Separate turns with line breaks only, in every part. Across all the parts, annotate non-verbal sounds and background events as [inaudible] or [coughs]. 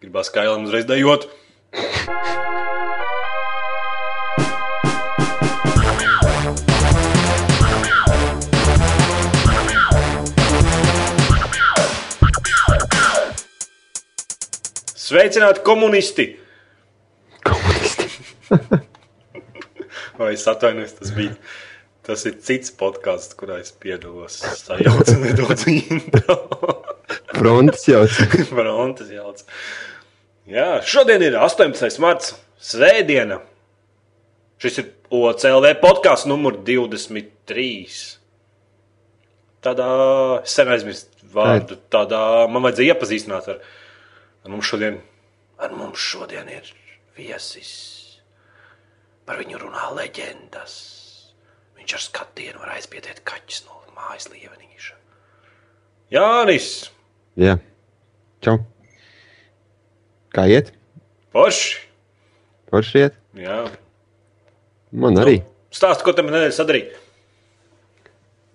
Gribās kailam uzreiz dejot. Sveicināti komunisti!
Komunisti. [laughs]
Vai es atvainojos, tas bija. Tas ir cits podkāsts, kurā es piedalos. Sajaucu [laughs] nedaudz intro.
Fronts jau. [laughs]
Frontes jauc. Jā, šodien ir 18. marts, svētdiena. Šis ir OCLV podkāsts numur 23. Tādā sen aizmirst vārdu. Tādā man vajadzēja iepazīstināt ar, ar mums šodien. Ar mums šodien ir viesis. Par viņu runā leģendas. Viņš ar skatienu var aizbiedēt kaķus no mājas lievenīša. Jānis!
Jā. Čau. Kā iet?
Porši!
Forši iet?
Jā.
Man arī.
Stāsti, ko tam nedēļas sadarīt.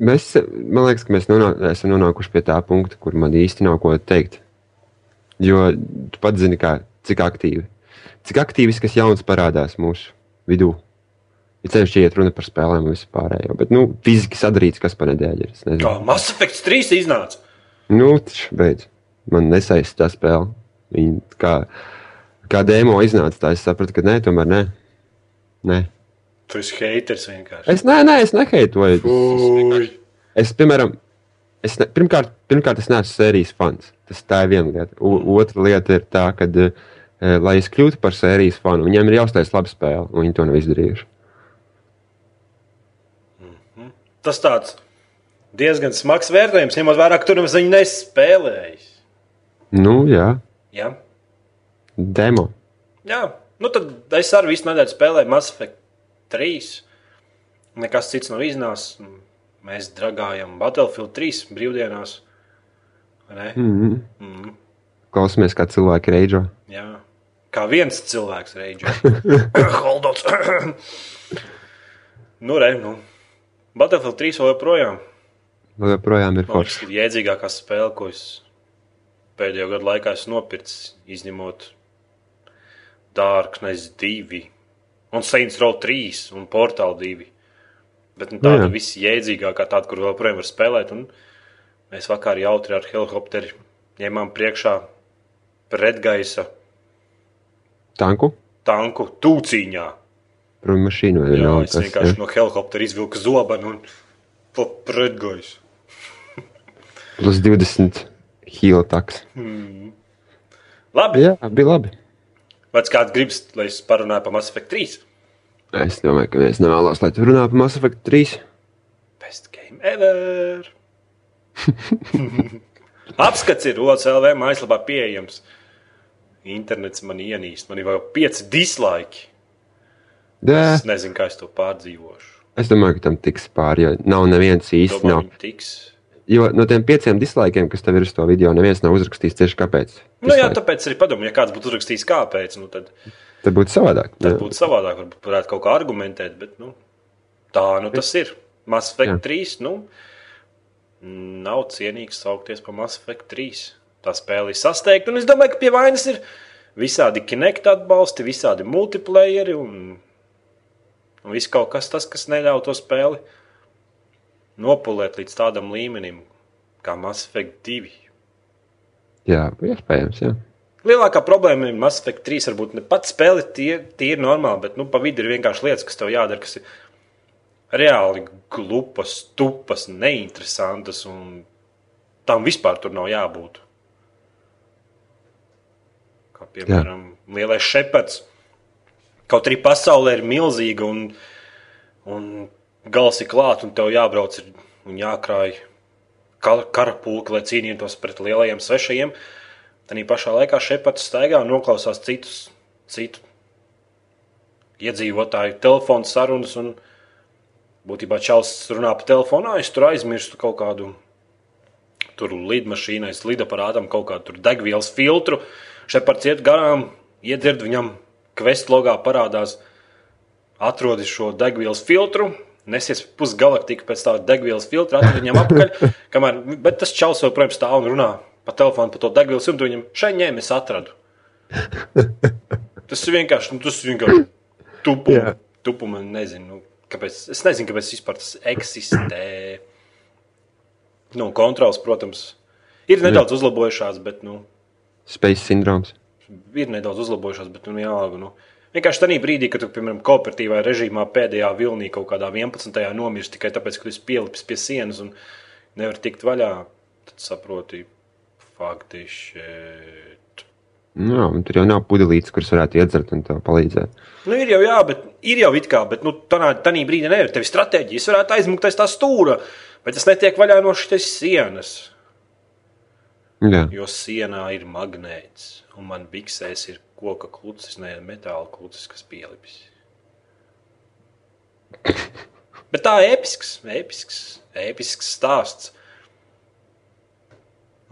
Mēs, man liekas, ka mēs nonā, esam nonākuši pie tā punkta, kur man īsti nav ko teikt. Jo tu pats zini, kā, cik aktīvi. Cik aktīvis kas jauns parādās mūsu vidū. Ir ceļš, iet runa par spēlēm un visu pārējo. Bet, nu, fiziski sadarīts, kas pa nedēļu ir.
Kā Mass Effect 3 iznāca?
Nu, taču beidz. Man nesaista tā spēle. Viņa kā, kā demo iznāca, tā es sapratu, ka nē, tomēr nē. nē.
Tu esi haters vienkārši.
Es nē, nē, es neheitoju.
Ui.
Es, piemēram, es ne, pirmkārt, pirmkārt, es neesmu sērijas fans. Tas tā ir viena lieta. O, otra lieta ir tā, ka, uh, lai es kļūtu par sērijas fanu, viņiem ir jāuztais laba spēle, un viņi to nav izdarījuši.
Tas tāds diezgan smags vērtējums, ņemot vērā, ka tur nemaz nespēlējis.
Nu, jā,
Jā,
demo.
Jā. Nu, tad es arī visu nedēļu spēlēju Mass Effect 3. Nekas cits nav iznācis. Mēs dragājam Battlefield 3 brīvdienās.
Mm -hmm.
Mm.
Klausamies, kā cilvēki reidžo.
Jā. Kā viens cilvēks reizē. [laughs] Holdots. [coughs] nu, re, nu. Battlefield 3 vēl joprojām.
Vēl joprojām ir
Man
forši.
ka jēdzīgākā spēle, ko es pēdējo gadu laikā esmu nopircis, izņemot Darkness 2, un Saints Row 3 un Portal 2. Bet nu, tāda
Jā.
viss jēdzīgākā, tāda, kur vēl projām var spēlēt. Un mēs vakar jautri ar helikopteri ņēmām priekšā pretgaisa
Tanku?
tanku tūciņā.
Mašīnu vai
Jā,
vienalga.
es vienkārši
jā.
no helikoptera izvilku zobenu un pretgaisu.
Plus 20 hīla taks.
Labi,
Jā, bija labi.
vai kāds gribas, lai es parunāju par Mass Effect 3?
Es domāju, ka viens nevēlas, lai tu runā par Mass Effect 3.
Best game ever! [laughs] Apskats ir OCLV mājaslapā pieejams. Internets man ienīst, man ir vēl pieci dislike.
Jā,
Es nezinu, kā es to pārdzīvošu.
es domāju, ka tam tiks pāri, jo nav neviens īsti.
Domāju,
Nav.
tiks.
Jo no tiem pieciem dislaikiem, kas tev ir uz to video, neviens nav uzrakstījis tieši kāpēc.
Nu, jā,
Dislike.
tāpēc arī padomāju, ja kāds būtu uzrakstījis, kāpēc, nu, tad,
Tad būtu savādāk.
tad
jā.
būtu savādāk. Varbūt varētu kaut kā argumentēt, bet nu, tā nu tas ir. Mass Effect
Jā.
3 nu, nav cienīgs saukties par Mass Effect 3. Tā spēle ir sasteigta, un es domāju, ka pie vainas ir visādi Kinect atbalsti, visādi multiplayeri un, un viss kaut kas tas, kas neļauj to spēli nopulēt līdz tādam līmenim kā Mass Effect 2.
Jā, iespējams. Jā.
Lielākā problēma ir Mass Effect 3. Varbūt ne pats spēle tie, tie ir normāli, bet nu, pa vidu ir vienkārši lietas, kas tev jādara, kas ir reāli glupas, tupas, neinteresantas. Un tam vispār tur nav jābūt. Kā piemēram, Jā. lielais šepats. Kaut arī pasaulē ir milzīga un, un gals ir klāts, un tev jābrauc un jākrāj kar- karapulka, lai cīnītos pret lielajiem svešajiem. Tad pašā laikā šepats staigā un noklausās citus, citu iedzīvotāju telefonu sarunas. Un būtībā čels runā pa telefonā, es tur aizmirstu kaut kādu tur lidmašīnai, lidaparātam kaut kādu degvielas filtru. Šepards iet garām, iedzird viņam questlogā parādās, atrodis šo degvielas filtru. Nesies pusgalaktika pēc tā degvielas filtra, atrod viņam apakaļ. [laughs] Kamēr, bet tas čels joprojām stāv un runā pa telefonu, pa to degvielas jumtu, viņam šeit ņēmu, es atradu. [laughs] tas ir vienkārši, nu, tas ir vienkārši tupu,
Jā.
tupu man nezinu, nu, kāpēc, es nezinu, kāpēc vispār tas eksistē. Nu, kontrols, protams, ir nedaudz uzlabojušās, bet, nu,
Space sindroms.
ir nedaudz uzlabojušās, bet nu, jālaga. Nu. Vienkārši tajā brīdī, kad tu, piemēram, kooperatīvā režīmā pēdējā vilnī kaut kādā 11. nomirsti tikai tāpēc, ka tu esi pielipis pie sienas un nevar tikt vaļā, tad saproti, faktiski.
Nu, jā, tur jau nav pudelītes, kuras varētu iedzert un palīdzēt.
Nu, ir jau, jā, bet ir jau it kā, bet nu, tādā brīdī nevar. Tev ir stratēģija, es varētu aizmukt aiz tā stūra, bet tas netiek vaļā no šīs sienas.
Jā,
Jo sienā ir magnēts, un man biksēs ir koka klucis, ne metāla klucis, kas pielipis. Bet tā ir episks, episks, episks stāsts.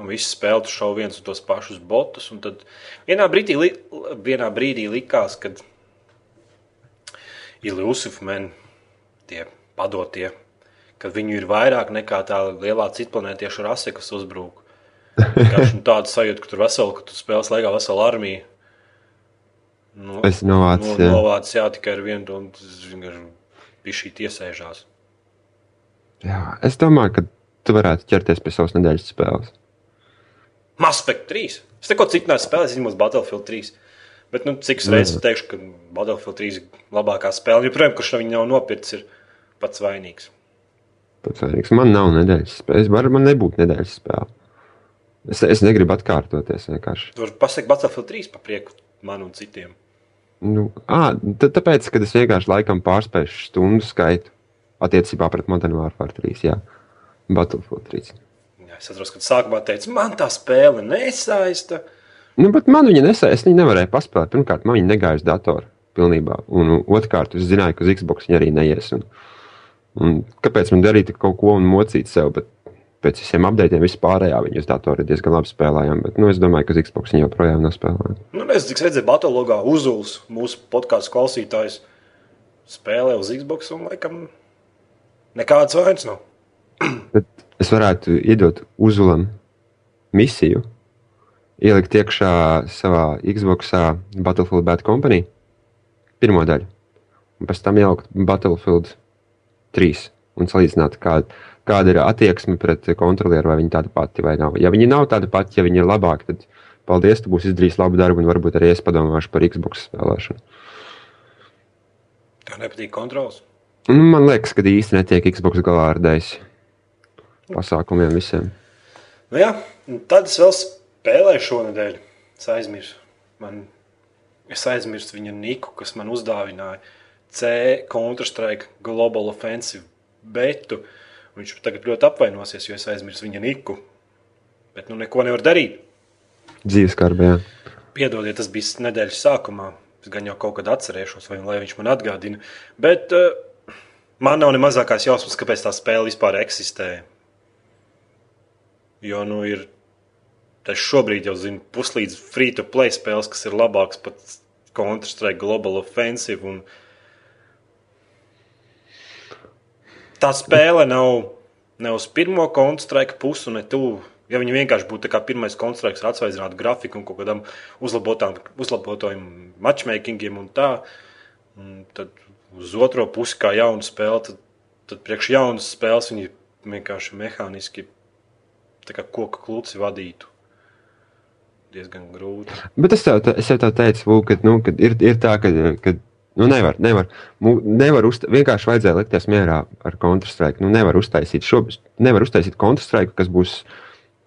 Un viss spēlē šo viens un tos pašus botus. Tad vienā brīdī, li, vienā brīdī likās, ka Ilusif men, tie padotie, ka viņu ir vairāk nekā tā lielā citplanētiešu rase, kas uzbrūk. Nu tāda sajūta, ka tur vesela, ka tu spēlēs laikā vesela armija. Nu,
es novācu.
nu,
jā.
novāc, jā, tikai ar vienu, un tas vienkārši bija šī tiesēžās.
Jā, es domāju, ka tu varētu ķerties pie savas nedēļas spēles.
Mass Effect 3. Es neko citu neesmu spēlējis, izņemot Battlefield 3. Bet, nu, cik es reizes teikšu, ka Battlefield 3 ir labākā spēle. Jo, protams, kurš no viņiem nav nopircis, ir pats vainīgs.
Pats vainīgs. Man nav nedēļas spēle. Es varu, man nebūtu nedēļas spēle. Es, es negribu atkārtoties vienkārši.
Tu vari pasakāt Battlefield 3 pa prieku man un citiem.
Nu, à, tā, tāpēc, kad es vienkārši laikam pārspēju stundu skaitu attiecībā pret Modern Warfare 3. Jā, Battlefield 3.
Jā, es atceros, kad sākumā teicu, man tā spēle nesaista.
Nu, bet man viņa nesēja. Es viņu nevarēju paspēlēt. Pirmkārt, man viņa negāja uz datoru pilnībā. Un otrkārt, es zināju, ka uz Xbox viņa arī neies. Un, un kāpēc man darīt kaut ko un mocīt sev? Bet pēc visiem updatiem vispārējā viņa uz datora ir diezgan labi spēlējama. Bet nu, es domāju, ka Xbox viņa joprojām nav spēlējama.
Nu, es cik redzēju, Battlefieldā Uzuls, mūsu podkāstu klausītājs, spēlē uz Xbox un laikam nekāds vainas nav. [clears throat]
Bet es varētu iedot Uzulam misiju, ielikt iekšā savā Xbox Battlefield Bad Company pirmo daļu, un pēc tam ielikt Battlefield 3 un salīdzināt, kāda, kāda ir attieksme pret kontrolieru, vai viņi tāda pati vai nav. Ja viņi nav tāda pati, ja viņi ir labāki, tad paldies, tu būsi izdarījis labu darbu, un varbūt arī es padomāšu par Xbox spēlēšanu.
Tev nepatīk kontrols.
Nu, man liekas, ka īsti netiek Xbox galā ar dēļ pasākumiem visiem.
Nu, jā, tad es vēl spēlēju šonadēļ. Es aizmirsu. Man, es aizmirsu viņa niku, kas man uzdāvināja C Counter-Strike Global Offensive betu. Viņš tagad ļoti apvainosies, jo es aizmirsu viņa niku. Bet nu neko nevar darīt.
Dzīves kārbē.
Piedodiet, tas bija nedēļas sākumā. Es gan jau kaut kad atcerēšos, vai lai viņš man atgādina. Bet uh, man nav ne mazākās jausmas, kāpēc tā spēle vispār eksistē. Jo nu ir. Es šobrīd jau zinu, puslīdz free to play spēles, kas ir labākas par Counter-Strike Global Offensive. Un... Tā spēle nav ne uz pirmo Counter-Strike pusi, ne tuvu. Ja viņi vienkārši būtu tā kā pirmais Counter-Strike ar atsvaidzinātu grafiku un kaut kādam uzlabotajam matchmakingiem un tā, un tad uz otro pusi kā jauna spēle, tad, tad priekš jaunas spēles viņi vienkārši mehāniski kā koka kluci vadītu. Diezgan grūti.
Bet es tev, es tev teicu, Vūk, ka, nu, ka ir, ir tā, ka, ka nu, nevar, nevar, nevar uzta, vienkārši vajadzēja likties mierā ar Counter-Strike. Nu, nevar uztaisīt, šo, nevar uztaisīt Counter-Strike, kas būs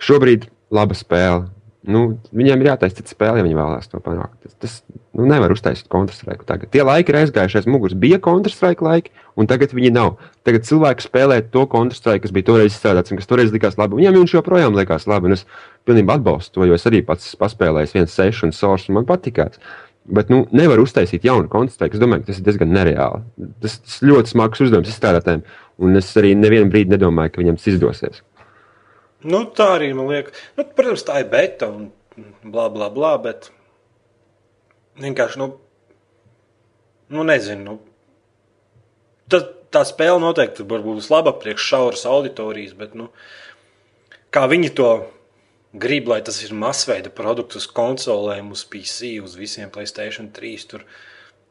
šobrīd laba spēle. Nu, viņiem ir jātaisa cita spēle, ja viņi vēlās to panākt. Tas, tas nu, nevar uztaisīt Counter-Strike. Tagad tie laiki ir aizgājuši aiz muguras. Bija Counter-Strike laiki, un tagad viņi nav. Tagad cilvēki spēlē to Counter-Strike, kas bija toreiz izstrādāts un kas toreiz likās labi. Viņiem viņš joprojām likās labi. Un es pilnībā atbalstu to, jo es arī pats paspēlēju viens sešu un source, un man patīkās. Bet nu, nevar uztaisīt jaunu Counter-Strike. Es domāju, ka tas ir diezgan nereāli. Tas, tas ļoti smags uzdevums izstrādātājiem, un es arī nevienu brīdi nedomāju, ka viņam tas izdosies.
Nu, tā arī man liekas. Nu, protams, tā ir beta un bla bla bla. Bet vienkārši, nu, nu nezinu. Nu, tā, tā spēle noteikti būs laba priekš šauras auditorijas, bet nu, kā viņi to grib, lai tas ir masveida produkts uz konsolēm, uz PC, uz visiem Playstation 3 tur,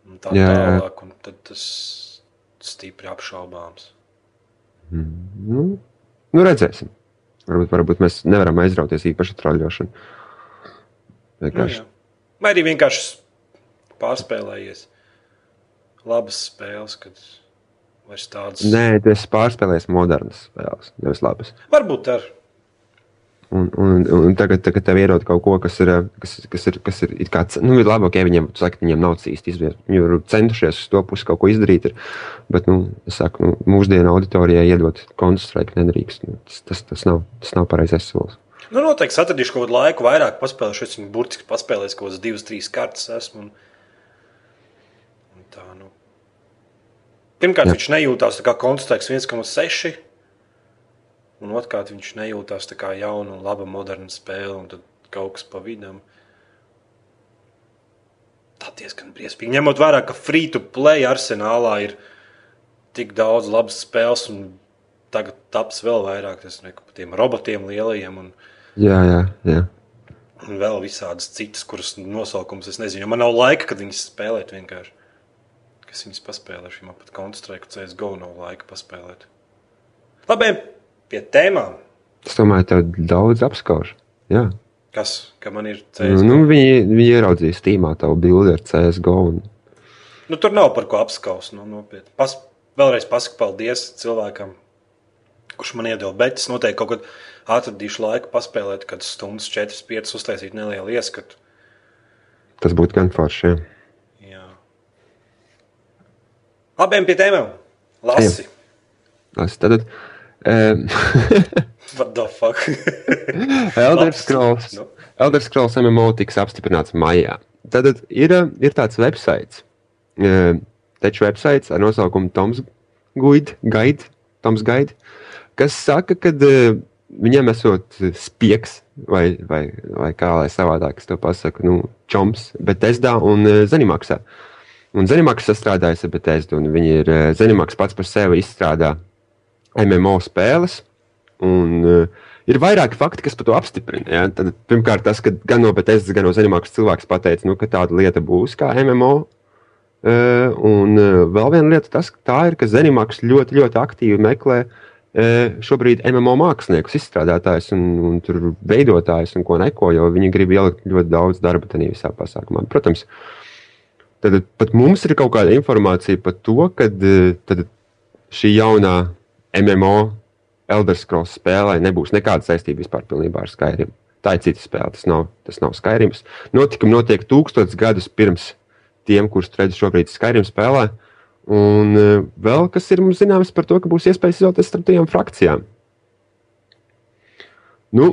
un tā
Jā, jā.
tālāk. Un tad tas stipri apšaubāms.
Nu, nu redzēsim. Varbūt, varbūt mēs nevaram aizrauties īpaši traļošanu.
Nu,
Vienkārši.
jā. Vai arī vienkārši pārspēlējies. Labas spēles, kad vairs tādas
Nē, tu esi pārspēlējis modernas spēles, nevis labas.
Varbūt ar
Un, un, un tagad, tagad tev ierod kaut ko, kas ir, kas, kas ir, kas ir, it kā, nu, ir labi, ka viņiem, tu saki, viņiem nav īsti izvēle. Viņi ir centušies uz to pusi kaut ko izdarīt, ir, bet, nu, es saku, nu, mūsdienu auditorijai iedot kontrastraiku nedrīkst. Nu, tas, tas, tas nav, tas nav pareizais solis.
Nu, noteikti atradīšu kaut kādu laiku, vairāk paspēlēšu. Es viņu burtiski paspēlēju, kaut kādas divas, trīs kartas esmu. Un, un tā, nu. Pirmkārt,
Jā.
Viņš nejūtās tā kā konstants 1,6. Un otrkārt, viņš nejūtās tā kā jauna un laba moderna spēle. Un tad kaut kas pa vidam. Tā diezgan briesmīgi. Ņemot vērā, ka free to play arsenālā ir tik daudz labas spēles, un tagad taps vēl vairāk ne, par tiem robotiem lielajiem. Un,
Jā, jā, jā.
Un vēl visādas citas, kuras nosaukums es nezinu. Man nav laika, kad viņas spēlēt vienkārši. Kas viņas paspēlēšu, man pat Counter-Strike, CSGO nav laika paspēlēt. Labi, pie tēmām.
Es domāju, tev daudz apskauž. Jā.
Kas, ka man ir
Nu,
CSGO?
nu, viņi, viņi ieraudzīs tīmā tavu bildi ar CSGO. Un,
Nu, tur nav par ko apskaust. Nu, nopietni. Pas, vēlreiz pasaku paldies cilvēkam, kurš man iedeva. Bet es noteikti kaut kad atradīšu laiku paspēlēt, kad stundas 4-5 uztaisīt nelielu ieskatu.
tas būtu gan forši. Jā.
Jā. Labiem pie tēmām. Lasi.
Tas Tad, um, [laughs]
What the fuck? [laughs]
Elder. Scrolls.
Nu.
Elder Scrolls MMO tiks apstiprināts maijā. Tad ir, eh, ir tāds websites, eh, taču websites ar nosaukumu Toms Guide, Guide, Toms Guide, kas saka, ka viņiem esot spiegs, vai, vai, vai kā lai savādāk es to pasaku, nu, čoms, Bethesdā un eh, Zenimaksā. Un Zenimaks sastrādājas ar Bethesdu, un viņi ir, eh, Zenimaks pats par sevi izstrādā MMO spēles, un uh, ir vairāki fakti, kas par to apstiprina. Ja? Tad, pirmkārt, tas, ka gan no Bethesdas, gan no Zenimaks cilvēks pateica, nu, ka tāda lieta būs kā MMO. Uh, un uh, vēl viena lieta, tas, ir, ka Zenimaks ļoti, ļoti aktīvi meklē uh, šobrīd MMO māksliniekus, izstrādātājus un, un veidotājus un ko neko, jo viņi grib ielikt ļoti daudz darba tajā visā pasākumā. Protams, tad pat mums ir kaut kāda informācija par to, ka tad šī jaunā MMO Elder Scrolls spēlē nebūs nekāda saistība vispār ar Skyrim. Tā ir cita spēle, tas nav, tas nav Skyrims. Notikumi notiek tūkstotis gadus pirms tiem, kurus redz šobrīd Skyrim spēlē. Un uh, vēl kas ir mums zināms par to, ka būs iespējas izvēlēties starp trijām frakcijām. Nu,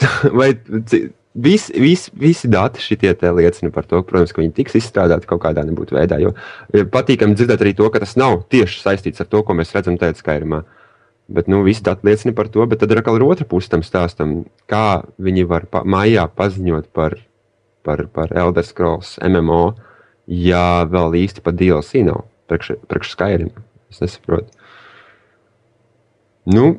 [laughs] vai vis, vis, visi dati šitie liecina par to, protams, ka viņi tiks izstrādāti kaut kādā nebūtu veidā. Jo patīkami dzirdēt arī to, ka tas nav tieši saistīts ar to, ko mēs redzam tajā Skyrimā. Bet nu, visi dati liecina par to, bet tad ir atkal otra puse tam stāstam, kā viņi var pa, maijā paziņot par, par, par Elder Scrolls MMO, ja vēl īsti pat DLC nav priekš, priekš Skyrim. Es nesaprotu. Nu,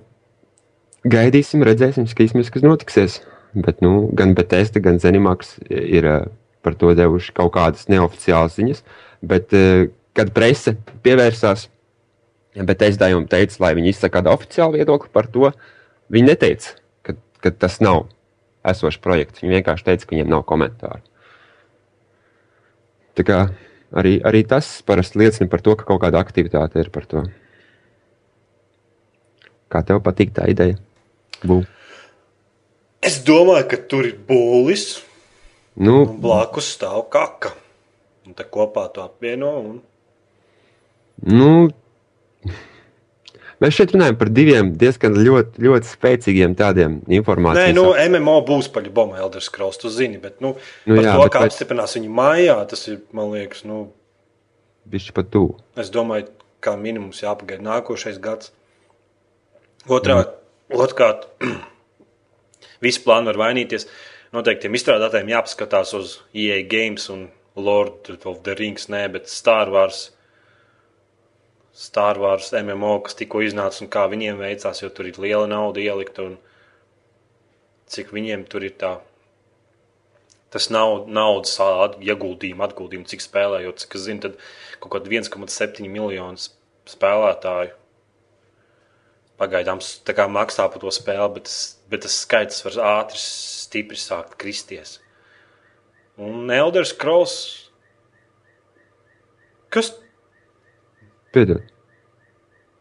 gaidīsim, redzēsim, skatīsimies, kas notiksies. Bet nu, gan Bethesda, gan Zenimaks ir eh, par to devuši kaut kādas neoficiālas ziņas. Bet, eh, kad prese pievērsās Bethesda un teica, lai viņi izsaka kādu oficiālu viedokli par to, viņi neteica, ka, ka tas nav esošs projekts. Viņi vienkārši teica, ka viņiem nav komentāru. Tā kā arī, arī tas parasti liecina par to, ka kaut kāda aktivitāte ir par to. Kā tev patīk tā ideja? Bū.
Es domāju, ka tur ir būlis
Nu,
un blakus stāv kaka. Un tā kopā to apvieno. Un...
nu, mēs šeit runājam par diviem diezgan ļoti, ļoti spēcīgiem tādiem
Nē,
informācijas
nu, MMO būs paļu bomba Elder Scrolls, tu zini, bet nu,
Nu jā,
to,
bet
kā
vai-
apstiprinās viņu mājā, tas ir, man liekas, nu,
bišķi pat tuvu.
es domāju, kā minimums jāpagaida nākošais gads. Otrā, mm. Otrkārt, [clears throat] visi plāni var vainīties. Noteikti tiem izstrādātājiem jāpaskatās uz EA Games un Lord of the Rings, nē, bet Star Wars. Star Wars MMO, kas tikko iznāca un kā viņiem veicās, jo tur ir liela nauda ielikta. Un cik viņiem tur ir tā. Tas nav naudas ieguldījuma, atguldījuma, cik spēlējot. Cik es zinu, tad kaut kāda 1,7 miljonus spēlētāju pagaidām maksā par to spēli, bet, tas- bet tas skaits var ātri, stipri sākt kristies. Un Elders Krols. Kas,
Piedod.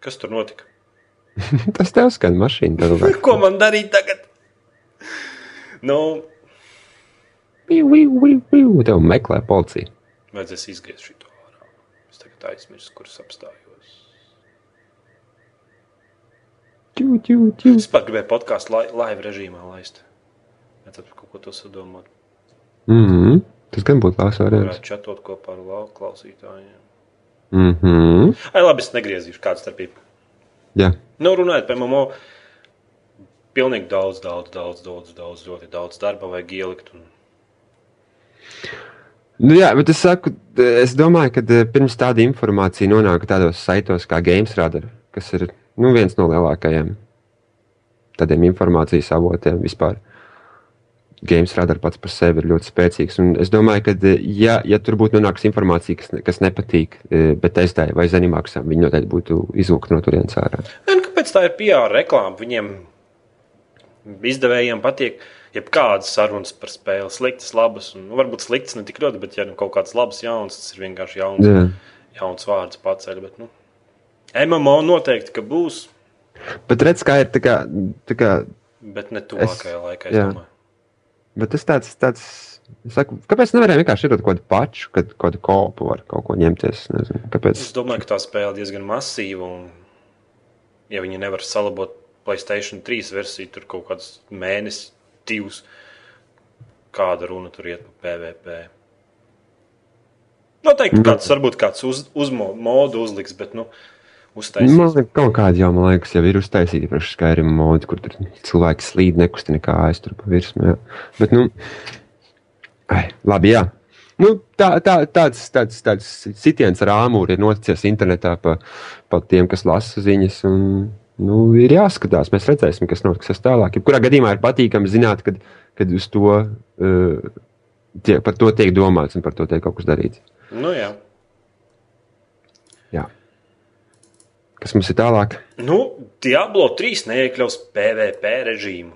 kas tur notika? [laughs]
Tas tev skan mašīna.
Ko man darīt tagad? Nu.
Tev meklē policija.
vajadzēs izgriezt šo ārā. Es tagad aizmirsu, kurus apstājos.
Ķu, ķu, ķu.
Es pat gribēju podkāstu lai, live režīmā laist. Ja tad kaut ko to sadomāt.
Mm -hmm. Tas gan būtu labs variants.
Varētu čatot kopā ar lau- klausītājiem.
Mm -hmm.
Ai, labi, es negriezīšu kādu starpību.
Jā.
Nu, runājot par MMO, pilnīgi daudz, daudz, daudz, daudz, daudz, ļoti daudz darba vajag ielikt. Un...
Nu, jā, bet es saku, es domāju, ka eh, pirms tāda informācija nonāk tādos saitos kā GamesRadar, kas ir nu, viens no lielākajiem tādiem informācijas avotiem vispār. GamesRadar pats par sevi ir ļoti spēcīgs. Un es domāju, ka, eh, ja, ja tur būtu nonākusi informācija, kas, kas nepatīk, eh, bet testēja vai zanimaksām, viņi noteikti būtu izvilkti no turienes ārā.
Nē, kāpēc tā ir PR reklāma? Viņiem izdevējiem patīk. Jebkādas sarunas par spēli, sliktas, labas, un nu, varbūt sliktas ne tik ļoti, bet, ja nu kaut kāds labs, jauns, tas ir vienkārši jauns,
Jā.
jauns vārds paceļ. Bet, nu, MMO noteikti, ka būs,
Bet redz, kā ir tā kā, tā kā
bet ne tuvākajā laikā. es
jā.
domāju.
Bet tas tāds, tāds es saku, kāpēc nevarēja vienkārši iedot kaut kādu pašu, kad kaut kādu kopu var kaut ko ņemties? Nezinu, kāpēc?
Es domāju, ka tā spēle diezgan masīva. Un, ja viņi nevar salabot Placēta 3 versiju, tur kaut kāds mēnesis, divs, kāda runa tur iet par PVP. Noteikti kāds, varbūt kāds uz, uzmodu uzliks, bet nu, uztaisīs.
Man liekas, kaut kāda jau, man liekas, jau ir uztaisīta priekš Skyrim modi, kur cilvēki slīd nekustina kājas tur pa virsmu. jā. Bet, nu, ai, labi, jā. Nu, tā, tā, tāds, tāds, tāds sitiens ar āmuru ir noticis internetā pa, pa tiem, kas lasa ziņas. Un, nu, ir jāskatās, mēs redzēsim, kas notiks tālāk. Jebkurā gadījumā ir patīkami zināt, kad, kad uz to, uh, tie, par to tiek domāts un par to tiek kaut kas darīts.
Nu. Jā.
Kas mums ir tālāk?
Nu, Diablo 3 neiekļaus PVP režīmu.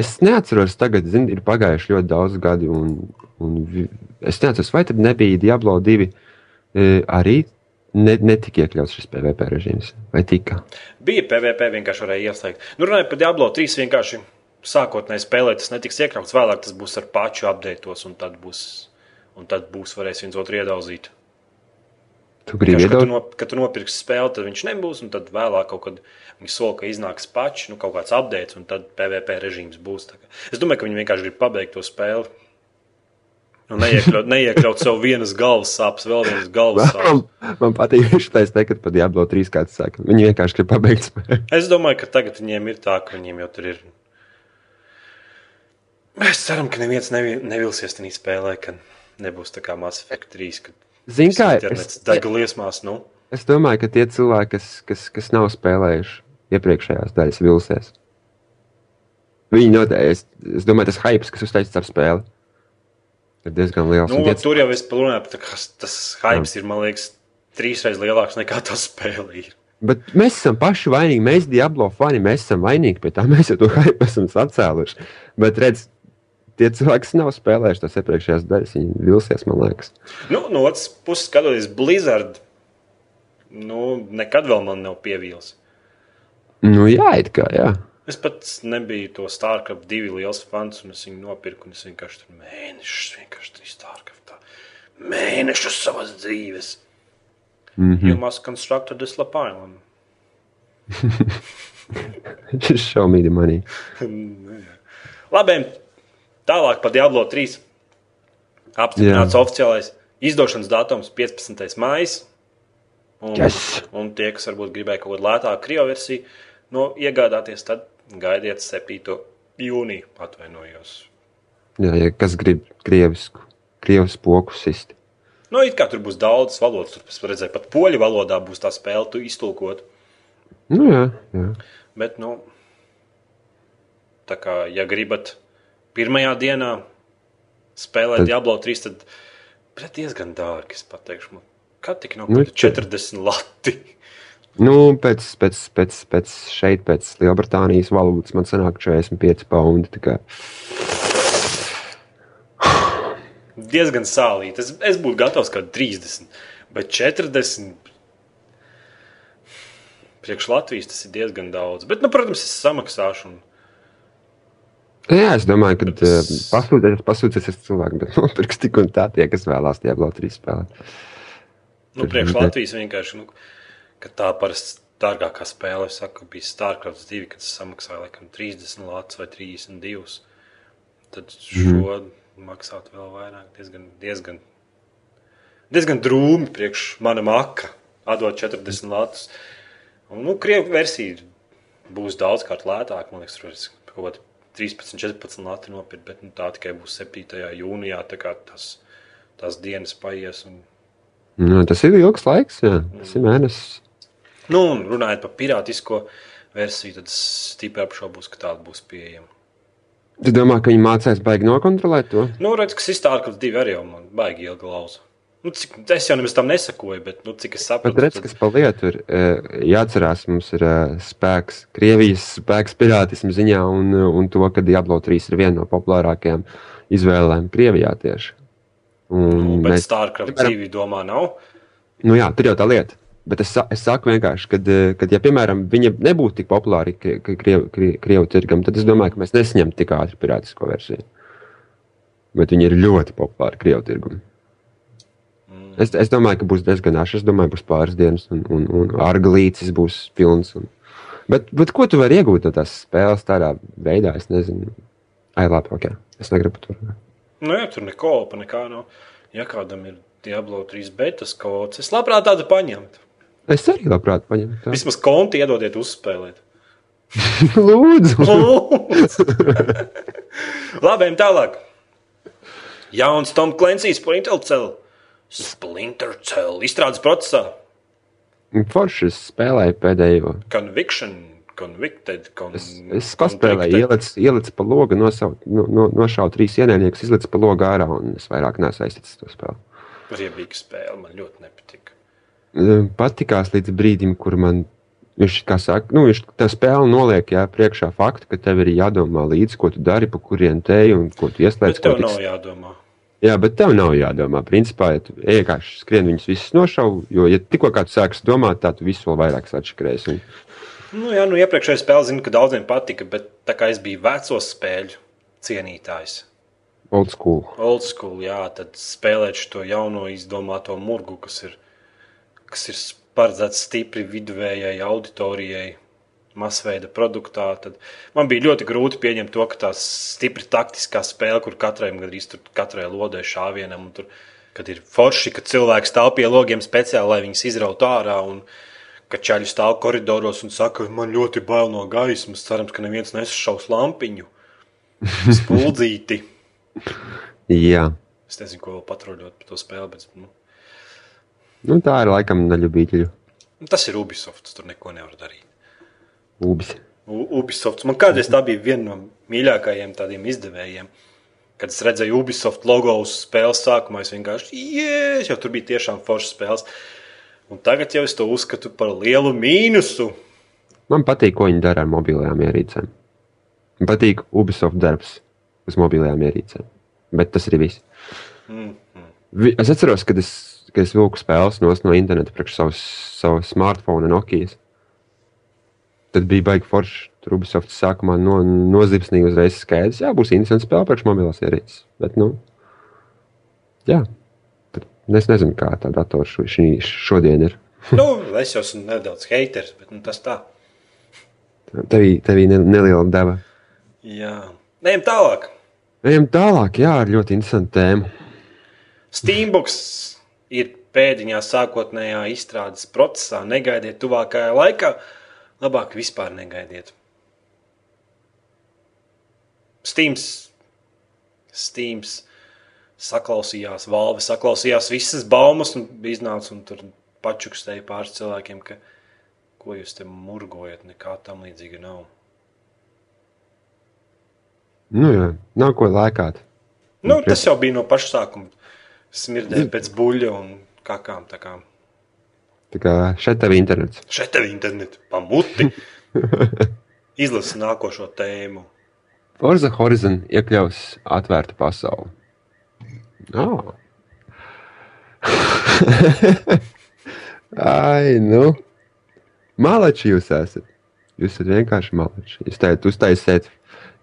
Es neatceros, tagad zin, ir pagājuši ļoti daudz gadi. Un, un es neatceros, vai tad nebija Diablo 2 e, arī ne, netika iekļauts šis PVP režīms. Vai tika?
Bija PVP, vienkārši varēja ieslēgt. Nu, runājot par Diablo 3, vienkārši sākotnēji spēlēt, tas netiks iekļauts. Vēlāk tas būs ar pašu updateos, un tad būs, un tad būs varēs viens otru iedaudzīt.
Tu gribi
tu
iedot?
no, kad tu nopirksi spēli, tad viņš nebūs. Un tad vēlāk kaut kad viņi sola, ka iznāks pašs, nu, kaut kāds updates, un tad PVP režīms būs. Es domāju, ka viņi vienkārši grib pabeigt to spēli. Un neiekļaut, [laughs] neiekļaut sev vienas galvas sāpes, vēl vienas galvas
Man,
sāpes.
man patīk, ka viņš teikt, ka par Diablo 3 kāds saka. Viņi vienkārši grib pabeigt spēli.
Es domāju, ka tagad viņiem ir tā, ka viņiem jau tur ir. Mēs ceram, ka neviens nevi, nevilsies tajā spēlē, ka nebūs tā kā Mass Effect 3, kad
Zini, kā
internets
es,
deg liesmās. Nu.
es domāju, ka tie cilvēki, kas, kas, kas nav spēlējuši iepriekšējās daļas, vilsies. Viņi noteikti, es, es domāju, tas hype, kas uztaisīts ar spēli, ir diezgan liels.
Nu,
tie
tur jau es runāju ka tas hype ir, man liekas, trīsreiz lielāks nekā tas spēle ir.
Bet mēs esam paši vainīgi. Mēs, Diablo fani, mēs esam vainīgi pie tā. Mēs jau to hype esam atcēluši. Bet, redz, tie cilvēki, nav spēlējuši tās iepriekšējās daļas, viņi vilsies, man liekas.
Nu, no otras puses, skatoties Blizzard, nu, nekad vēl man nav pievīlis.
Nu, jā, it kā, jā.
Es pats nebiju to StarCraft divi liels fans, un es viņu nopirku. Es vienkārši tur mēnešus, vienkārši tur StarCraft. Mēnešus savas dzīves. Mm -hmm. You must construct a dislap island.
Just [laughs] show me the money. [laughs]
Labi, tālāk par Diablo 3. Apstiprināts
Jā.
oficiālais izdošanas datums 15. maija. Un,
Yes.
un tie, kas varbūt gribēja kaut kādu lētāku krievu versiju, no iegādāties, tad gaidiet 7. jūniju. Atvainojos.
Jā, ja kas grib krievisku, krievas poku sisti.
Nu, it kā tur būs daudz valodas, tur es redzēju, pat poļu valodā būs tā spēle, tu iztulkot.
Nu, jā, jā.
Bet, nu, Tā kā, ja gribat pirmajā dienā spēlēt
Tad-
Diablo 3, tad bet diezgan dārgi. Es pateikšu, kā tik nav
Nu,
nu, 40 lati. [laughs]
Nu, pēc, pēc, pēc, pēc šeit, pēc Lielbritānijas valūtas, man sanāk 45 paundi. [sighs]
Diezgan sālīt. Es, es būtu gatavs kaut kādā 30, bet 40. [sighs] Priekš Latvijas tas ir diezgan daudz. Bet, nu, protams, es samaksāšu. Un...
Jā, es domāju, ka
es...
pasūties, pasūties cilvēki, bet [laughs] nopirks tik un tā tie, kas vēlās Diablo 3 spēlēt.
Nu, priekš
bet-
Latvijas vienkārši, nu, ka tā parasti dārgākā spēle, es saku, bija Starcraft 2, kad es samaksāju laikam 30 lats vai 32. Tad šo mm. maksāt vēl vairāk, diezgan, diezgan, diezgan drūmi priekš mana maka, atdot 40 latus. Un, nu, Krievu versija būs daudzkārt lētāka, man liekas, tur varēs kaut kādā 13, 14 lati nopirkt, bet nu, tā tikai būs 7. jūnijā, tā kā tas, tās dienas paies. Un,
Nu, tas ir ilgs laiks, jā. tas ir mēnesis.
Nu, un runājot par pirātisko versiju, tad es stipri apšaubos, ka tāda būs pieejama.
Tu domā, ka viņi mācās baigi nokontrolēt to?
Nu, redz, ka Sistārklis divi arī jau man baigi ilgi lauza. Nu, cik, es jau nemaz tam nesakoju, bet, nu, cik es
Bet
saprotu,
redz, kas pa lietu ir. eh, Jāatcerās, mums ir eh, spēks, Krievijas spēks pirātismu ziņā, un, eh, un to, ka Diablo 3 ir viena no populārākajām izvēlēm Krievijā tieši. Un
nu, bet
mēs-
Starcraft dzīvi domā nav.
Nu, jā, tur jau tā lieta. Bet es, es saku vienkārši, ka, kad, ja, piemēram, viņa nebūtu tik populāra krie- krie- krievu, krie- krievu tirgam, tad es domāju, ka mēs nesaņemtu tik ātri pirātisko versiju. Bet viņa ir ļoti populāra krievu tirgum. Es, es domāju, ka būs diezgan ātri. Es domāju, būs pāris dienas, un, un, un arglītis būs pilns. Un... Bet, bet ko tu vari iegūt no tās spēles tādā veidā? Es nezinu. Ai, labi, ok. Es negribu tur.
Nu, jā, tur neko, pa nekā nav. Ja kādam ir Diablo 3 betas kods, es labprāt tādu paņemtu.
Es arī labprāt paņemtu. tā.
Vismaz konti iedodiet uzspēlēt. [laughs]
Lūdzu!
Lūdzu. [laughs] Labi, tālāk. Jauns Tom Clancy's Splinter Cell. Splinter Cell izstrādes procesā.
Forši es spēlēju pēdējo.
Conviction, convicted, con,
Es, es paspēlēju, ielicu, ielicu pa logu, nosaut, no, no, nošauju trīs ienaidniekus, izlicu pa logu ārā, un es vairāk neesmu aizticis to spēli.
Riebīga spēle, man ļoti nepatika.
Eh, Patikās līdz brīdim, kur man viņš, kā saka, nu, viņš tā spēle noliek jā, priekšā faktu, ka tev ir jādomā līdzi, ko tu dari, pa kurien teju un ko tu ieslēdz.
Bet tev
ko
nav
tiks-
jādomā.
Jā, bet tev nav jādomā. Principā, ja tu vienkārši skrien viņus visus nošauj, jo, ja tikko kāds sāks domāt, tu visu vēl vairāk atšķirēs. Un...
Nu, jā, nu, iepriekšējā spēlē zinu, ka daudziem patika, bet tā kā es biju veco spēļu cienītājs,
Old school.
old school, jā, tad spēlēt šo jauno izdomāto murgu, kas ir, kas ir paredzēts stipri viduvējai auditorijai, masveida produktā. Tad man bija ļoti grūti pieņemt to, ka tā stipri taktiskā spēle, kur katrai gandrīz katrai lodē šāvienam, un tur, kad ir forši, ka cilvēks stāv pie logiem speciāli, lai viņus izrautu ārā. Un, ka ķēļi stāv koridoros un saka, man ļoti bail no gaismas. Cerams, ka neviens nesašaus lampiņu. [laughs] Spuldzīti.
Jā.
Es nezinu, ko vēl patruļot par to spēli, bet nu,
Nu, tā ir laikam neļubīgļu
tas ir Ubisoft. Tur neko nevar darīt.
Ubis.
Ubisoft. Man kādreiz tā bija viena no mīļākajiem tādiem izdevējiem. Kad es redzēju Ubisoft logo uz spēles sākumā, es vienkārši, jēs, jau tur bija tiešām foršas spēles. Un tagad jau es to uzskatu par lielu mīnusu.
Man patīk, ko viņi dara ar mobilajām ierīcēm. Man patīk Ubisoft darbs uz mobilajām ierīcēm. Bet tas arī viss.
Mm.
Vi- Es atceros, kad es, kad es vilku spēles no interneta priekš savas, savu smartphone, Nokia. Tad bija baigi forši. Tur Ubisoft sākumā no, nozipsnīja uzreiz skaidrs, jā, būs interesanti spēle priekš mobilās ierīces. Bet, nu, jā. Tad Es nezinu, kā tā datora šī- šodien ir. [laughs]
Nu, es jau esmu nedaudz haters, bet nu, tas tā.
Tevī, tevī ne, neliela deva.
Jā. Ejam tālāk.
Ejam tālāk, jā, ar ļoti interesantu tēmu.
Steambox ir pēdiņā sākotnējā izstrādes procesā. Negaidiet tuvākajā laikā. Labāk vispār negaidiet. Steams, Steams saklausījās, Valve saklausījās visas baumas un iznāca un tur pačukstēja pāris cilvēkiem, ka ko jūs te murgojat, nekā tam līdzīga nav.
Nu, jā, nav ko lēkāt.
Nu, tas jau bija no paša sākuma. Smirdēja pēc buļļa un kakām. Tā kā.
Tā kā šeit tev internets.
Šeit tev internets pamuti. [laughs] Izlasi nākošo tēmu.
Forza Horizon iekļaus atvērtu pasauli. Oh. [laughs] Ai, nu. Malači jūs esat. Jūs esat vienkārši malači. Jūs teicat, uztaisiet,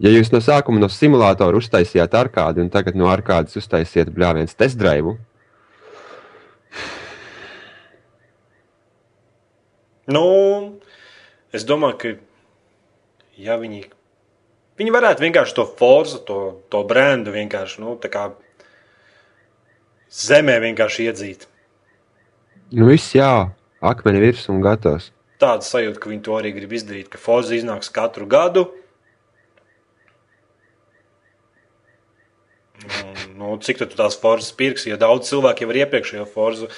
ja jūs no sākuma no simulātora uztaisījāt arkādi un tagad no arkādes uztaisiet bļāviens test drive.
Nu, es domāju, ka ja viņi, viņi varētu vienkārši to forzu, to, to brendu vienkārši, nu, zemē vienkārši iedzīt.
Nu, viss jā, akmeni virs un gatavs.
Tāda sajūta, ka viņi to arī grib izdarīt, ka forza iznāks katru gadu. Nu, cik tu tās forzas pirksi, ja daudz cilvēku jau ir iepriekšējo forzu.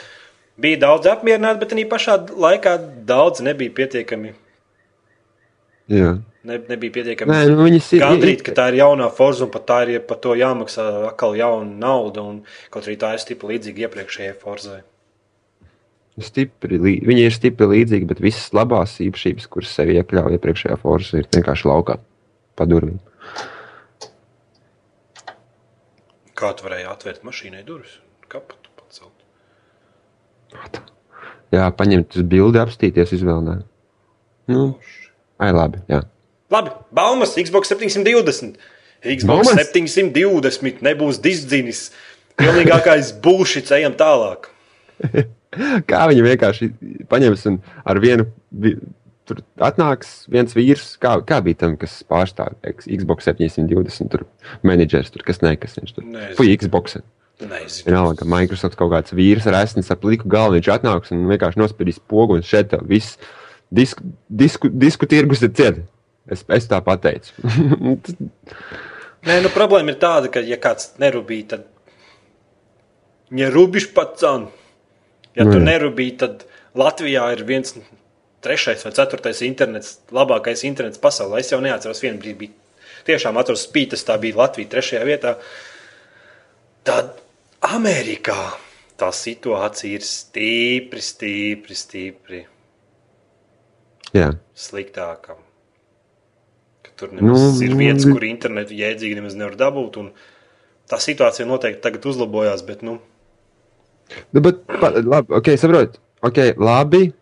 Bija daudz apmierināti, bet arī pašā laikā daudz nebija pietiekami.
Jā.
Ne, nebija pietiekami
Nē, nu, viņas ir.
gandrīt, ka tā ir jaunā forza un pat tā ir par to jāmaksā atkal jauna nauda. Un, kaut arī tā ir stipri līdzīga iepriekšējai forzai.
Stipri, viņi ir stipri līdzīgi, bet visas labās īpašības, kuras sev iekļauj iepriekšējā formā, ir vienkārši laukā pa durvīm.
Kā tu varēji atvērt mašīnai durvis? Kapatu pacelt.
Jā, paņemt uz bildi, apstīties, izvēlēt. Nu, ai, labi. Jā.
Labi, baumas Xbox 720. Xbox
Baumas?
720 nebūs disdzinis. Pilnīgākais [laughs] būšits, ejam tālāk.
Kā viņi vienkārši paņems un ar vienu vi- tur atnāks viens vīrs, kā, kā bija tam, kas pārstāv Xbox 720, tur menedžers, tur kas ne, kas viņš tur. Fuj, Xbox.
Nezinu.
Vienalga, Microsoft kaut kāds vīrs ar esnes ap pliku galvu, viņš atnāks un vienkārši nospēdīs pogu un šeit tev viss disku, disku, disku tirgus ir ciet. Es, es tā pateicu. [laughs]
Nē, nu, problēma ir tāda, ka, ja kāds nerūpīgi, tad ja rūpīgi pats. Ja tu
Nu,
nerūpīgi, tad Latvijā ir viens trešais vai ceturtais internets, labākais internets pasaulē. Es jau neatceros, vienu brīdi bija tiešām atceros spītas, tā bija Latvija trešajā vietā. Tad Amerikā tā situācija ir stipri, stipri, stipri
Jā,
sliktāka. Ka tur nemaz
Nu,
nu, ir
nu,
vietas,
vi-
kur internetu jēdzīgi nemaz nevar dabūt. un Tā situācija noteikti tagad uzlabojās, bet nu,
nu, bet pa, labi, ok, saprotu. Ok, labi.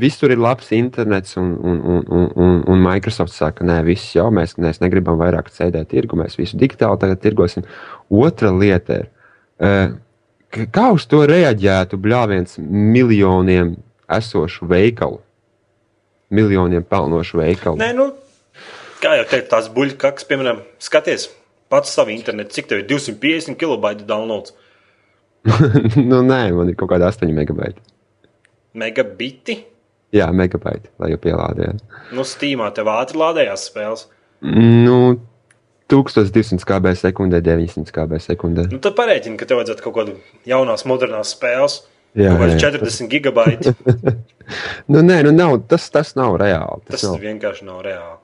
Visur ir labs internets, un, un, un, un, un, Microsoft saka, nē, viss jau mēs, mēs negribam vairāk cēdēt tirgu, mēs visu digitāli tagad tirgosim. Otra lieta ir, kā uz to reaģētu bļāviens miljoniem esošu veikalu, miljoniem pelnošu veikalu.
nē, nu, kā jau teicu, tās buļbuļsaktas, piemēram, skaties pats savu internetu, cik tev ir 250 kilobaita downloads. [laughs]
nu, nē, man ir kaut kāda 8 megabaita.
Megabiti.
Jā, megabaita, lai jau pielādētu.
Nu, Steamā tev ātri lādējās spēles.
Nu, 1200 kb sekundē, 900 kb sekundē.
Nu, tad parēķini, ka tev vajadzētu kaut kādu jaunās, modernās spēles.
Jā,
kāds
jā.
40 gigabaiti. [laughs]
Nu, nē, nu, nav, tas, tas nav reāli.
Tas
Tas nav.
vienkārši nav reāli.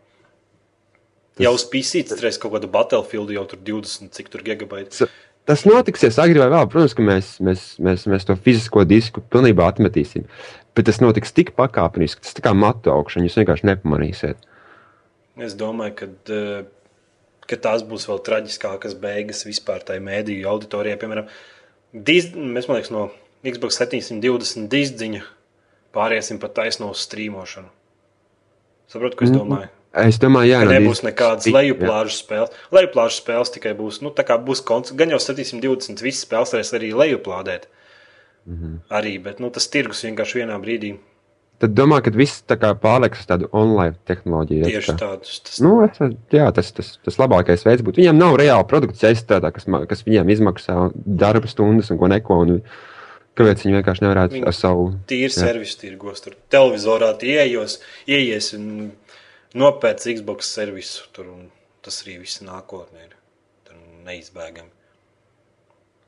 Jau uz PC stresa kaut kādu Battlefield, jau tur 20, cik tur gigabaiti.
Tas- Tas notiksies agri vai vēl. Protams, ka mēs, mēs, mēs, mēs to fizisko disku pilnībā atmetīsim. Bet tas notiks tik pakāpeniski, tas tā kā matu augšana. Jūs vienkārši nepamanīsiet.
Es domāju, ka, eh, ka tās būs vēl traģiskākas beigas vispār tai mēdīju auditorijai. Piemēram, diz, mēs liekas, no Xbox 720 dizdziņa pāriesim pat taisno uz strīmošanu. Saprotu, ko es domāju?
Es domāju, jā,
Ka nebūs nekādas lejuplāžu spēles. Lejuplāžu spēles tikai būs, nu, tā kā būs konts, gan jau 720 visas spēles varēs arī lejuplādēt. Mm. -hmm. Arī, bet nu, tas tirgus vienkārši vienā brīdī
Tad domā, ka viss pārlieks uz tādu online tehnoloģiju.
tieši
tā.
tādus. Tas,
Nu, es, jā, tas, tas, tas labākais veids būtu. Viņiem nav reāla produkcija aizstrādā, kas, kas viņiem izmaksā darba stundas un ko neko. Un, kāpēc viņi vienkārši nevarētu
Viņi-
ar savu.
tīri servisu tirgos. Tur televizorā tie ieies, un nopērts Xbox servisu. Tur, tas arī viss nākotnē ir neizbēgami.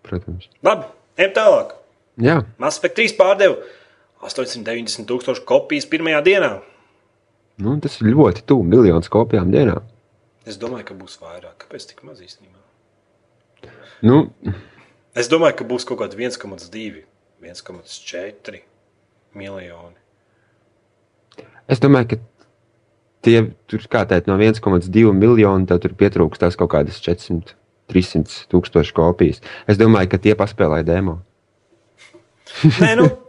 Protams.
Labi, ejam tālāk.
Jā,
Mass Effect 3 pārdeva 890 tūkstošu kopijas pirmajā dienā.
nu, tas ir ļoti tuvu miljonus kopijām dienā.
Es domāju, ka būs vairāk. Kāpēc tik maz īstenībā?
Nu,
Es domāju, ka būs kaut kādi 1,2, 1,4 miljoni.
es domāju, ka tie tur kā teikt, no 1,2 miljonu tev tur pietrūkst tās kaut kādas 400, 300 tūkstoši kopijas. Es domāju, ka tie paspēlēja demo.
Nē, nu, [laughs]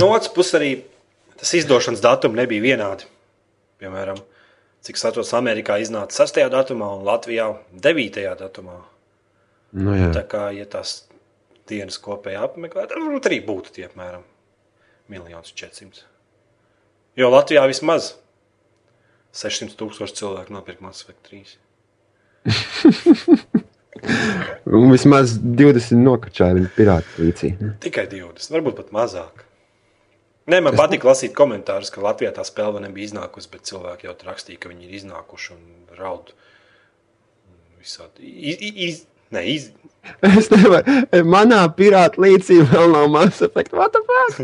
no otras puses arī tas izdošanas datumi nebija vienādi. Piemēram, cik saprotu, Amerikā iznāca 6. datumā un Latvijā 9. datumā.
Nu, jā.
Tā kā, ja tās dienas kopēji apmeklēt, tad varbūt arī būtu tie apmēram 1 400. Jo Latvijā vismaz 600 tūkstoši cilvēku nopirka Mass Effect 3. [laughs]
Un vismaz 20 nokačāja viņa pirāta līcī.
Tikai 20, varbūt pat mazāk. Nē, man patīk lasīt komentārus, ka Latvijā tā spēle nebija iznākusi, bet cilvēki jau rakstīja, ka viņi ir iznākuši un raud. Visādi. Iz, iz, ne, iz,
Es nevaru. Manā pirāta līcī vēl nav Mass Effect. What the fuck?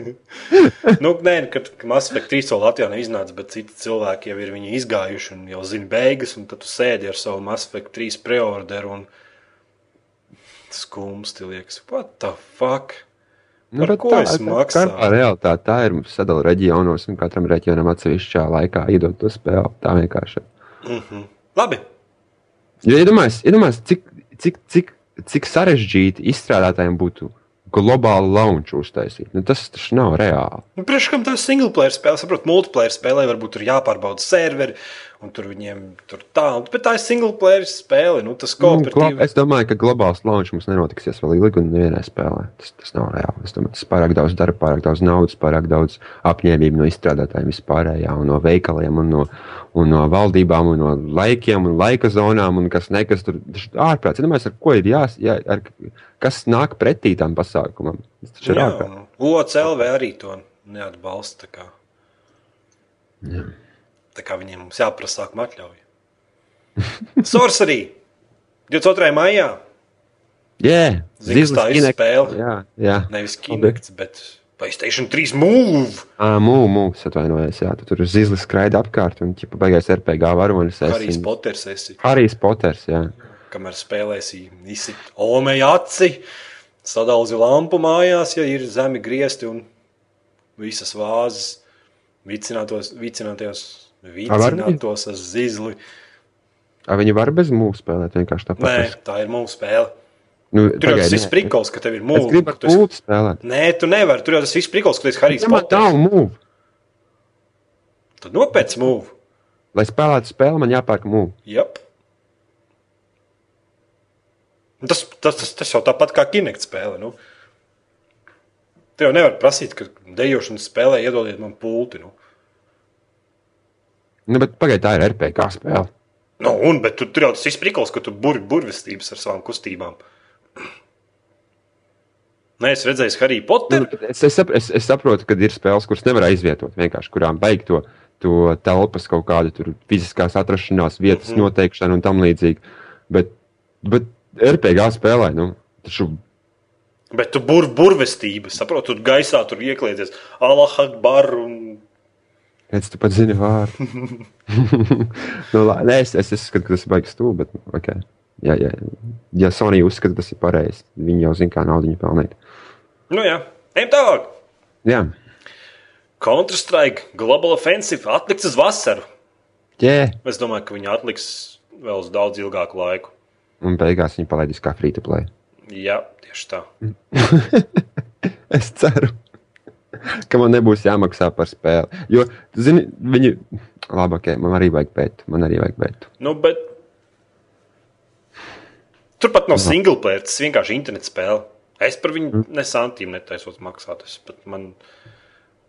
[laughs]
nu, nē, kad Mass Effect 3 vēl Latvijā neiznāca, bet citi cilvēki jau ir viņu izgājuši un jau zina beigas, un tad tu sēdi ar savu Mass Effect 3 preorderu un skumsti liekas, what the fuck? Par
bet
ko es maksāju?
Tā ir realitāte. Tā ir sadalīta reģionos, un katram reģionam atsevišķā laikā iedod to spēli. Tā vienkārši ir.
Mm -hmm. Labi,
Jo iedomājieties, iedomājies, cik, cik, cik, cik sarežģīti izstrādātājiem būtu globālu launchu uztaisīt. Nu, tas taču nav reāli.
Nu, Priekš kam tā ir single player spēle? Saprotu, multiplayer spēlē varbūt tur jāpārbauda serveri, un tur viņiem tur tā, un- bet tā ir single player spēle. Nu, tas
Nu, glo-
kooperatīvi.
Es domāju, ka globāls launch mums nenotiksies vēl ilgi un nevienai spēlē. Tas, tas nav reāli. Es domāju, tas pārāk daudz darba, pārāk daudz naudas, pārāk daudz apņēmību no izstrādātājiem vispārējā, un no veikaliem, un no, un no valdībām, un no laikiem, un laika zonām, un kas nekas tur ārprāts. Es domāju, ar ko ir jās, jā, ar, kas nāk pretī tam pasākumam. Tas ir ārprāts.
OCLV arī to neatbalsta.
Jā.
Tā kā viņiem mums jāprasa sākuma atļauja. [laughs] Sorcery 22. maijā. Kas tā ir
Kinect.
spēle?
Jā, jā.
Nevis Kinects, bet Playstation 3 Move.
Mūžs, mūžs, atvainojos. Jā, tu tur uz zila skraida apkārt un ķipa beigās RPG varonis.
Harijs Poters esi.
Harijs Poters, jā.
Kamēr spēlēsi, izsit Omeja aci, sadalzi lampu mājās, ja ir zemi griezti un visas vāzes vicinātos, vicinātos, vicinātos ar zizli.
A, viņi var bez mūža spēlēt vienkārši tāpat.
Nē, tā ir mūsu spēle.
nu,
Tur jau tas viss prikals, ka tev ir
Es
mūža.
gribu ar pultu spēlēt.
Nē, tu nevari. Tur jau tas viss prikals, ka tu esi Harijs
Ja man nav
Poters.
mūža.
Tad nopēc mūžu.
Lai spēlētu spēli, man jāpērk mūža.
Yep. Tas, tas, tas, tas jau tāpat kā Kinect spēle. Nu. Te jau nevar prasīt, ka dejošanas spēlē iedodiet man pulti. Nu.
Nu, bet pagaidi, tā ir RPG spēle.
Nu, un, bet tu, tur jau tas izprikls, ka tu buri burvestības ar savām kustībām. Nē, es redzēju, Harry
Nu,
Potter.
es, es, sap- es, es saprotu, ka ir spēles, kuras nevar aizvietot. Vienkārši kurām beigt to, to telpas kaut kādu tur fiziskās atrašanās, vietas mm. -hmm. noteikšanu un tam līdzīgi. Bet, bet RPG spēlē, nu, taču
Bet tu buri burvestības, saproti, tur gaisā tur iekļieties Allah Akbar. Un...
Pēc tam pat zini vārdu. [laughs] nu, la, nē, es, es, es skatu, ka tas ir baigs stūri, bet okay. ja, ja, ja Sony uzskata, ka tas ir pareizi, viņi jau zina, kā naudu pelnīt.
Nu jā, ejam tālāk.
Jā,
Counter-Strike Global Offensive atlikts uz vasaru.
yeah.
Es domāju, ka viņi atliks vēl uz daudz ilgāku laiku.
un beigās viņi palaidīs kā free to play.
Jā, tieši tā. [laughs]
Es ceru, [laughs] ka man nebūs jāmaksā par spēli. Jo, zini, viņi. Labi, ok, man arī vajag beigt. Man arī vajag beigt.
Nu, bet... Turpat nav single player, tas vienkārši internets spēle. Es par viņu ne santīmu netaisos maksāt. Es pat man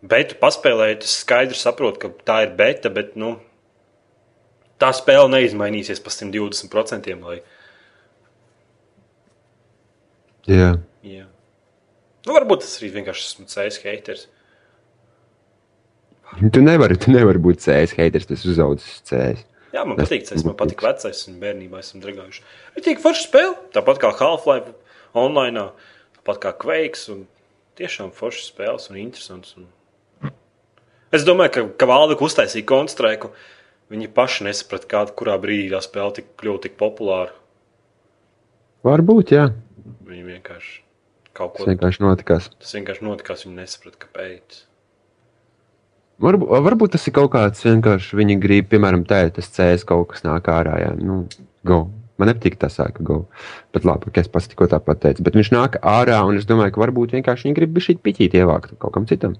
beitu paspēlēju, tas skaidri saprotu, ka tā ir beta, bet nu, tā spēle neizmainīsies pa 120%. Lai,
Jā,
jā. Nu, varbūt tas arī vienkārši esmu CS haters.
tu nevari, tu nevari būt CS haters, tas uzaugs CS.
Jā, man
Es-
patīk, tas man patīk vecais, un bērnībā esam dragājuši. Ir tik forša spēle, tāpat kā Half-Life online, tāpat kā Quakes, un tiešām foršas spēles un interesants. Un... Es domāju, ka, ka Valda uztaisīja konstraiku. Viņi paši nesaprata, kāda, kurā brīdī tā spēle tik, kļuva tik populāra.
Varbūt, jā.
Viņi vienkārši kaut ko
vienkārši notikās.
Tas vienkārši notikās, viņi nesaprata, kāpēc.
Varbūt, varbūt tas ir kaut kāds vienkārši viņi grib, piemēram, teikt, tas CS kaut kas nāk ārā. Jā, nu, go. Man nepatīk tas sāka go. Bet labi, ka es pats tikko tāpat teicu. Bet viņš nāk ārā un es domāju, ka varbūt vienkārši viņi grib šī piķīt ievākt kaut kam citam.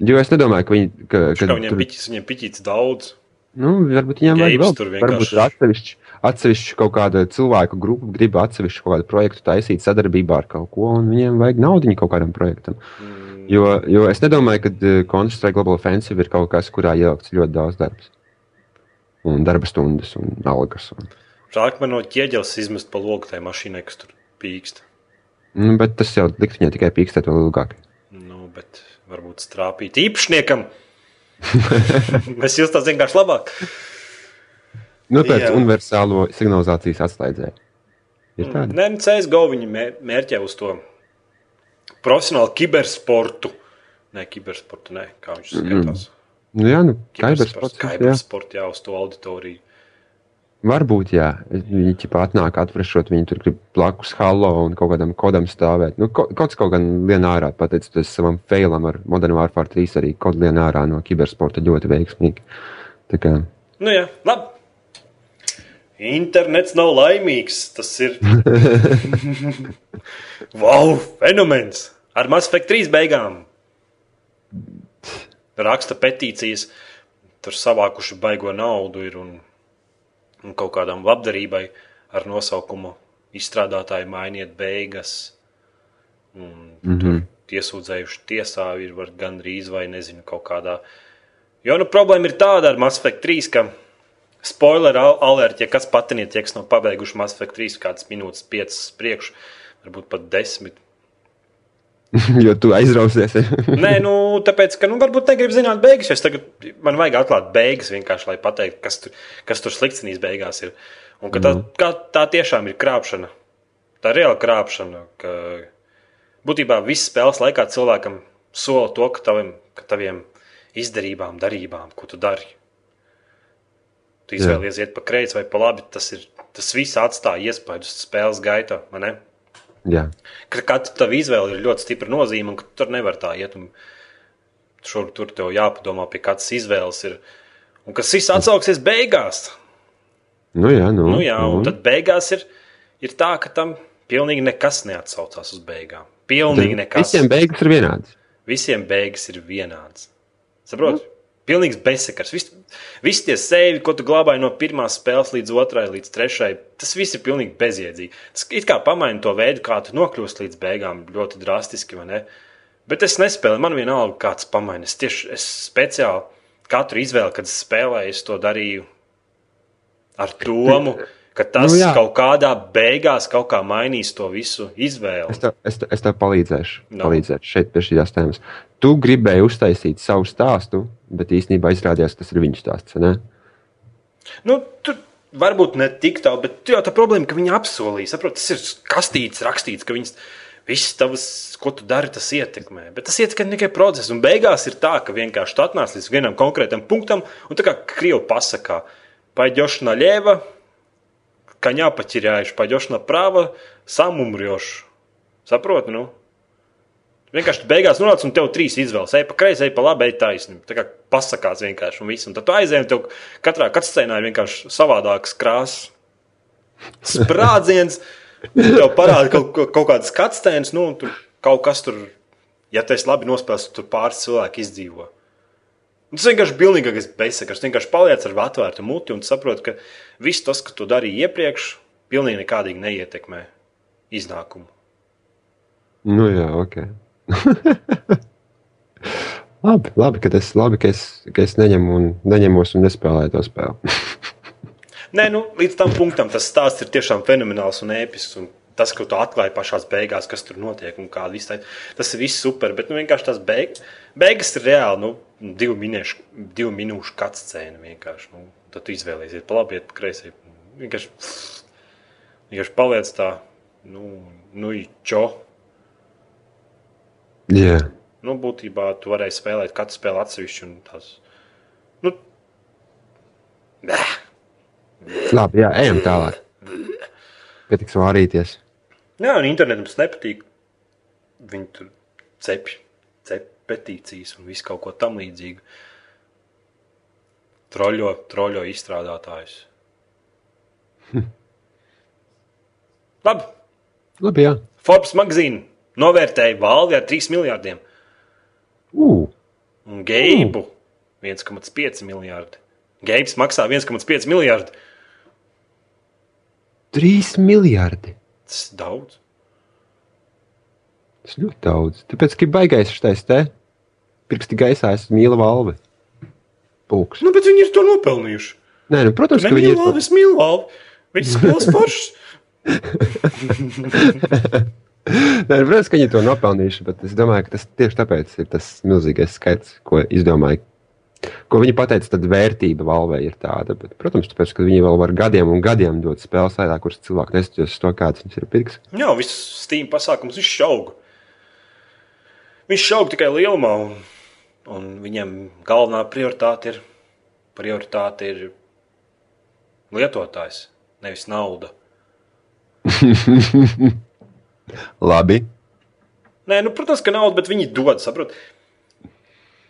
Jo es nedomāju, ka viņi. Ka,
Ka viņiem
tur-
piķis, viņiem piķis daudz.
Nu, varbūt viņam vajag vēl
tur
varbūt
vienkārši-
atsevišķi, atsevišķi kaut kāda cilvēku grupa grib atsevišķu kaut kādu projektu taisīt sadarbībā ar kaut ko, un viņiem vajag naudu kaut kādam projektam.
Mm,
Jo, jo es nedomāju, ka uh, Counter-Strike Global Offensive ir kaut kas, kurā ielikts ļoti daudz darbs. Un darba stundas un algas. Un,
Žēl, ka man no ķieģeles izmest pa logu tajā mašīnai, kas tur pīkst.
nu, bet tas jau likt viņai tikai pīkstēt vēl ilgāk.
Nu, bet varbūt strāpīt īpašniekam. [laughs] Mēs tā vienkārši labāk.
Nu, pēc
Jā.
universālo signalizācijas atslēdzēju. Ir tāda.
Nē, nu, CSGO viņi mē- mērķē uz to profesionālu kibersportu. Nē, kibersportu, nē, kā viņš skatās.
Nu, jā, nu,
Kibersports,
kibersports. Jā.
jā, uz to auditoriju.
Varbūt, jā. Viņi ķipā atnāk, atvrešot, viņi tur grib blakus halo un kaut kādam kodam stāvēt. Nu, ko- kaut gan lien ārā, pateicoties savam failam ar Modern Warfare 3 arī kaut lien ārā no kibersporta ļoti veiksmīgi. Tā kā,
Nu, jā, labi. Internets nav laimīgs. Tas ir. [laughs] wow, fenomens! Ar Mass Effect 3 beigām. Raksta petīcijas, tur savākuši baigo naudu ir un, un kaut kādām labdarībai ar nosaukumu izstrādātāji mainiet beigas. Un
mm -hmm.
iesūdzējuši tiesā ir gandrīz vai nezinu, kaut kādā. Jo nu, problēma ir tāda ar Mass Effect 3, ka spoiler al- alert, ja kas patiniet, ja kas nav pabeiguši Mass Effect 3, kādas minūtes, 5 priekš, varbūt pat 10. [laughs]
jo tu aizrausies. [laughs]
Nē, nu, tāpēc, ka, nu, varbūt negribu zināt beigas, jo es tagad, man vajag atklāt beigas vienkārši, lai pateiktu, kas tur, kas tur sliktenīs beigās ir. Un ka tā, kā, tā tiešām ir krāpšana. Tā ir reāla krāpšana, ka būtībā viss spēles laikā cilvēkam sola to, ka taviem, ka taviem izdarībām, darībām, ko tu dari. Tu izvēlies iet pa kreisi vai pa labi, tas, ir, tas viss atstāja iespēju spēles gaitā, ka katra tava izvēle ir ļoti stipra nozīme, un tur nevar tā iet. Šur tur tev jāpadomā, pie kādas izvēles ir. Un kas viss atsauksies beigās.
nu jā, nu,
Nu, jā, un
nu.
tad beigās ir, ir tā, ka tam pilnīgi nekas neatsaucās uz beigām. Pilnīgi nekas.
Visiem beigas ir vienādas.
Visiem beigas ir vienādas. Saprotiet? Pilnīgs bezsakars. Vis tie sēļi, ko tu glabāji no pirmās spēles līdz otrai, līdz trešajai, tas viss ir pilnīgi bezjēdzīgi. Tas it kā pamaina to veidu, kā tu nokļūsi līdz beigām, ļoti drastiski, vai ne? Bet es nespēlēju, man vienalga, kāds pamaina. Es tieši es speciāli katru izvēli, kad es spēlēju, es to darīju ar domu, ka tas
Nu
nu,
jā.
kaut kādā beigās kaut kā mainīs to visu izvēli.
Es tev, es, tev, es tev palīdzēšu,
No.
palīdzēšu šeit pie šīs tēmas. Tu gribēji uztaisīt savu stāstu, bet īstenībā izrādījās, ka tas ir viņa stāsts. Ne?
Nu, tur varbūt ne tik tālu, bet tā jau tā problēma, ka viņi apsolīja. Saprot, tas ir kastīts, rakstīts, ka viņas viss tavs, ko tu dari, tas ietekmē. Bet tas ietekmē tikai procesu. Un beigās ir tā, ka vienkārši tu atnāc līdz vienam konkrētam punktam, un tā kā Krievija pasakā, paģošana ļēva, kaņā paķirājuši, paģošana prava, samumrjoši. Saproti, nu? Vienkārši beigās nonāc, un tev trīs izvēles. Ej pa kreisi, ej pa labi, ej taisni. Tā kā pasakās vienkārši, un viss. Un tad tu aizēji, un tev katrā cutscenā ir vienkārši savādākas krāsas. Sprādziens, tev parāda kaut, kaut, kādas cutscenas, nu, un tur kaut kas tur, ja tu esi labi nospēlējis, tur pāris cilvēki izdzīvo. Un Tas vienkārši ir pilnīgais bezsakars. Tu vienkārši paliec ar atvērtu muti un saproti, ka viss tas, ko tu darīji iepriekš, pilnīgi nekādīgi neietekmē iznākumu.
Nu, jā, ok. [laughs] labi, labi, ka es, labi, ka es, ka es neņemu un, neņemos un nespēlēju to spēli. [laughs]
Nē, nu, līdz tam punktam tas stāsts ir tiešām fenomenāls un ēpisks. Un tas, ko tu atklāji pašā beigās, kas tur notiek un kāda viss tā, tas ir viss super. Bet nu, vienkārši tas beig, beigas ir reāli nu, divu, minēšu, divu minūšu kats scēna. Nu, tad tu izvēlēsies pa labi, iet pa kreisi. Vienkārši, vienkārši paliec tā, nu, nu čo.
Jā,
Nu, būtībā tu varēji spēlēt katru spēli atsevišķi. Tas, nu,
Labi, jā, ejam tālāk. Pietiks vārīties.
Jā, un internetam tas nepatīk. Viņi tur cepj, cep petīcijas un visu kaut ko tam līdzīgu. Troļo, troļo izstrādātājus. Labi,
Labi, jā.
Forbes magazīna novērtēja valdi ar 3 miljardiem
Ugh,
un Geibu 1,5 miljardi. Geibs maksā 1,5 miljardi.
3 miljardi.
Tas ir daudz.
Tas ļoti daudz. Tāpēc, ka baigais šis te pirksti gaisā, es mīlu valvi. Pulks.
Nu, bet viņi ir to nopelnījuši.
Nē, nu, protams, ka viņi ir.
valvi, es mīlu valvi. Viņš spēlē [laughs] foršs. [laughs]
Nē, protams, ka viņi to nopelnījuši, bet es domāju, ka tas tieši tāpēc ir tas milzīgais skaits, ko izdomāju. Ko viņi pateica, tad vērtība valvei ir tāda. Bet, protams, tāpēc, ka viņi vēl var gadiem un gadiem dot spēles vairāk, kuras cilvēki neskatās to, kāds viņas ir pirks.
Jā, viss Steam pasākums, viņš šauga. Viņš šauga tikai lielumā, un, un viņam galvenā prioritāte ir, prioritāte ir lietotājs, nevis nauda. [laughs]
Labi.
Nē, nu, protams, ka nauda, bet viņi dod, saprot.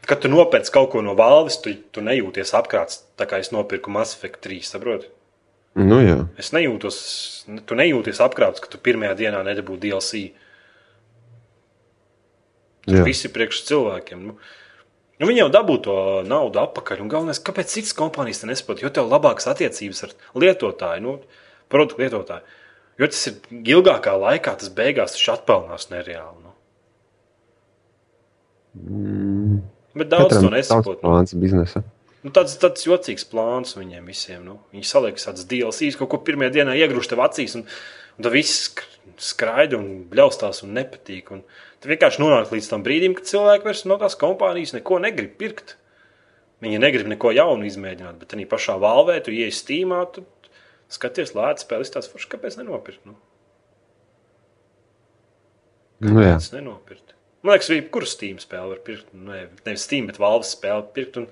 Kad tu nopērci kaut ko no valdes, tu, tu nejūties apkrāts. Tā kā es nopirku Mass Effect 3, saproti?
Nu, jā.
Es nejūtos, tu nejūties apkrāts, ka tu pirmajā dienā nedabūji DLC.
jā.
Visi priekš cilvēkiem. Nu, nu, viņi jau dabū to naudu atpakaļ. Un galvenais, kāpēc citas kompānijas nesaprot? Jo tev ir labākas attiecības ar lietotāju, nu, produktu lietotāju. Jo tas ir ilgākā laikā, tas beigās taču atpelnās nereāli. Nu.
Mm,
Bet daudz to
katram savs
nesaprot. Nu.
plāns biznesa.
Nu, tāds, tāds jocīgs plāns viņiem visiem. Nu. Viņi saliek tādas DLC, kaut ko pirmajā dienā iegrūž tev acīs, un, un tad viss sk- skraida un bļaustās un nepatīk. Un tu vienkārši nonāk līdz tam brīdim, kad cilvēki vairs no tās kompānijas neko negrib pirkt. Viņi negrib neko jaunu izmēģināt, bet arī pašā valvē tu ienāc stīmā, tu skaties, lētas spēles, tāds foršs, kāpēc nenopirkt? Nu?
Nu.
Kāpēc nenopirkt? Man liekas, arī kurš Steam spēle var pirkt. Nu, Ne, nevis Steam, bet valves spēle pirkt. Un,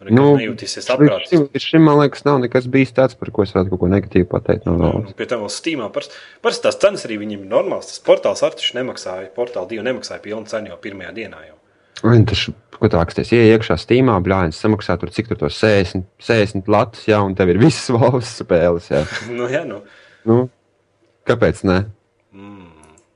Nu,
nejūtīsies
Līdz
apgādāts.
šim, šim, man liekas, nav nekas bijis tāds, par ko es varētu kaut ko negatīvu pateikt. No valsts.
nu, Pie tam vēl Steamā parasti parasti tās cenas arī viņiem ir normāls. Tas portāls ar taču nemaksāja, portāla divi nemaksāja pilnu cenu jau pirmajā dienā. Jau.
Taču, ko tā, tas ir iekšā Steamā, blāņas samaksā tur cik tur to 60, 60 latus, jā, un tev ir visas [laughs] valsts spēles, jā.
Nu, jā, nu.
Nu, kāpēc ne?
Mm.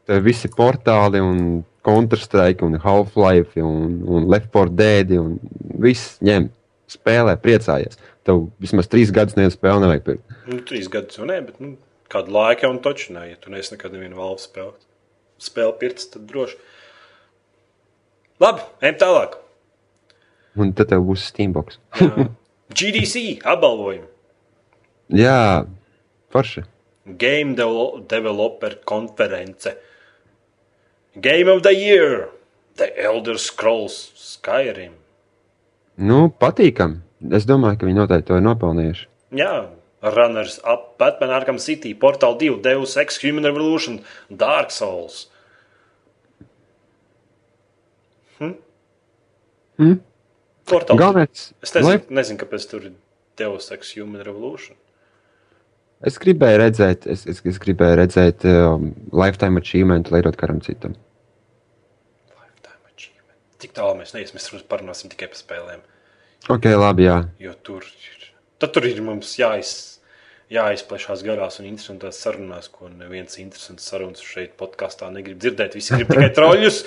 Tev visi portāli un Counter-Strike un Half-Life un, un Left 4 Dead un viss ņem, spēlē, priecājies. Tev vismaz trīs gadus nevienu spēli nevajag pirkt.
Nu, trīs gadus jau nē, bet nu, kādu laiku jau un taču nē. Ja tu neesi nekad nevienu valsts spēli, spēli pirts, tad droši. Labi, ejam tālāk.
Un tad tev būs Steambox.
GDC apbalvojumi.
Jā, forši.
Game Devel- Developer konference. Game of the Year. The Elder Scrolls Skyrim.
Nu, patīkam. Es domāju, ka viņi noteikti to ir nopelnījuši.
Jā, Runners Up, Batman Arkham City, Portal 2, Deus Ex, Human Revolution, Dark Souls. Hm?
Hm?
Portal 2.
Galvenais,
Es nezinu,
lai-
nezinu, kāpēc tur ir Deus Ex, Human Revolution.
es gribēju redzēt, es, es, es gribēju redzēt um, lifetime achievement, liekot karam citam.
Lifetime achievement. Tik tālu mēs neiesim, mēs parunāsim tikai par spēlēm.
Ok, labi, jā.
Jo tur ir, tad tur ir mums jāiz, jāizplešās garās un interesantās sarunās, ko neviens interesants sarunas šeit podkāstā negrib dzirdēt. Visi grib tikai [laughs] troļļus.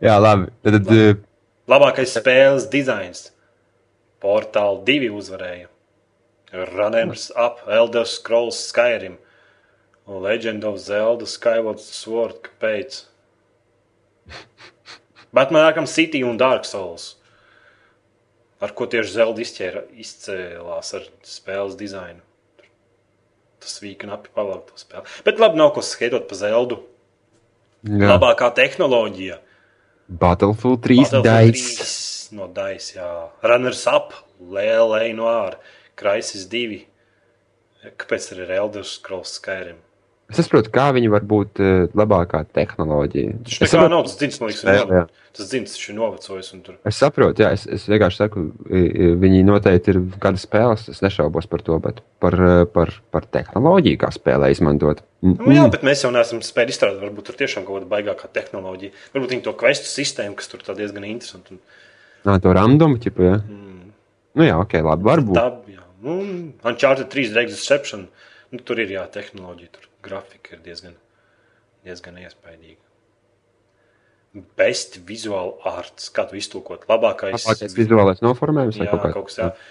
Jā, labi. Tad, tad uh,
Labākais spēles dizains. Portāla 2 uzvarēja. Runners Up, Elder Scrolls Skyrim. Un Legend of Zelda Skyward Sword. Kāpēc? Batman Arkham City un Dark Souls. Ar ko tieši Zelda izķēra, izcēlās ar spēles dizainu. Tas vīka napi pavalk to spēli. Bet labi, nav ko skaitot pa Zeldu.
jā.
Labākā tehnoloģija.
Battlefield 3
Battlefield
dice.
3 No Dice, jā. Runners up, Lēlē no ārā, Crisis 2. Kāpēc tur ir Elder Scrolls Skyrim?
Es saprotu, kā viņi var būt uh, labākā tehnoloģija. Es
nekā
saprotu,
nav tas dzins, man liekas,
Jā, jā.
tas dzins, ir novecojis. Tur.
es saprotu, jā, es, es vienkārši saku, viņi noteikti ir kāda spēles, es nešaubos par to, bet par, uh, par, par tehnoloģiju, kā spēlē izmantot. Mm,
Nu, jā, bet mēs jau neesam spējuši izstrādāt, varbūt tur tiešām kaut kāda baigākā tehnoloģija. Varbūt viņi to kvestu sistēmu, kas tur tā diezgan interesanti. Un,
Nā, to randomu, ķipa, jā.
mm,
Nu jā, ok, labi, varbūt.
tā, jā. Nu, Uncharted 3 Drake's Deception, nu, tur ir jā, tehnoloģija, tur grafika ir diezgan, diezgan iespaidīga. Best visual arts, kā tu iztulkot, labākais.
Labākais vizuālais noformējums vai
Jā,
kaut
kaut kas tāds.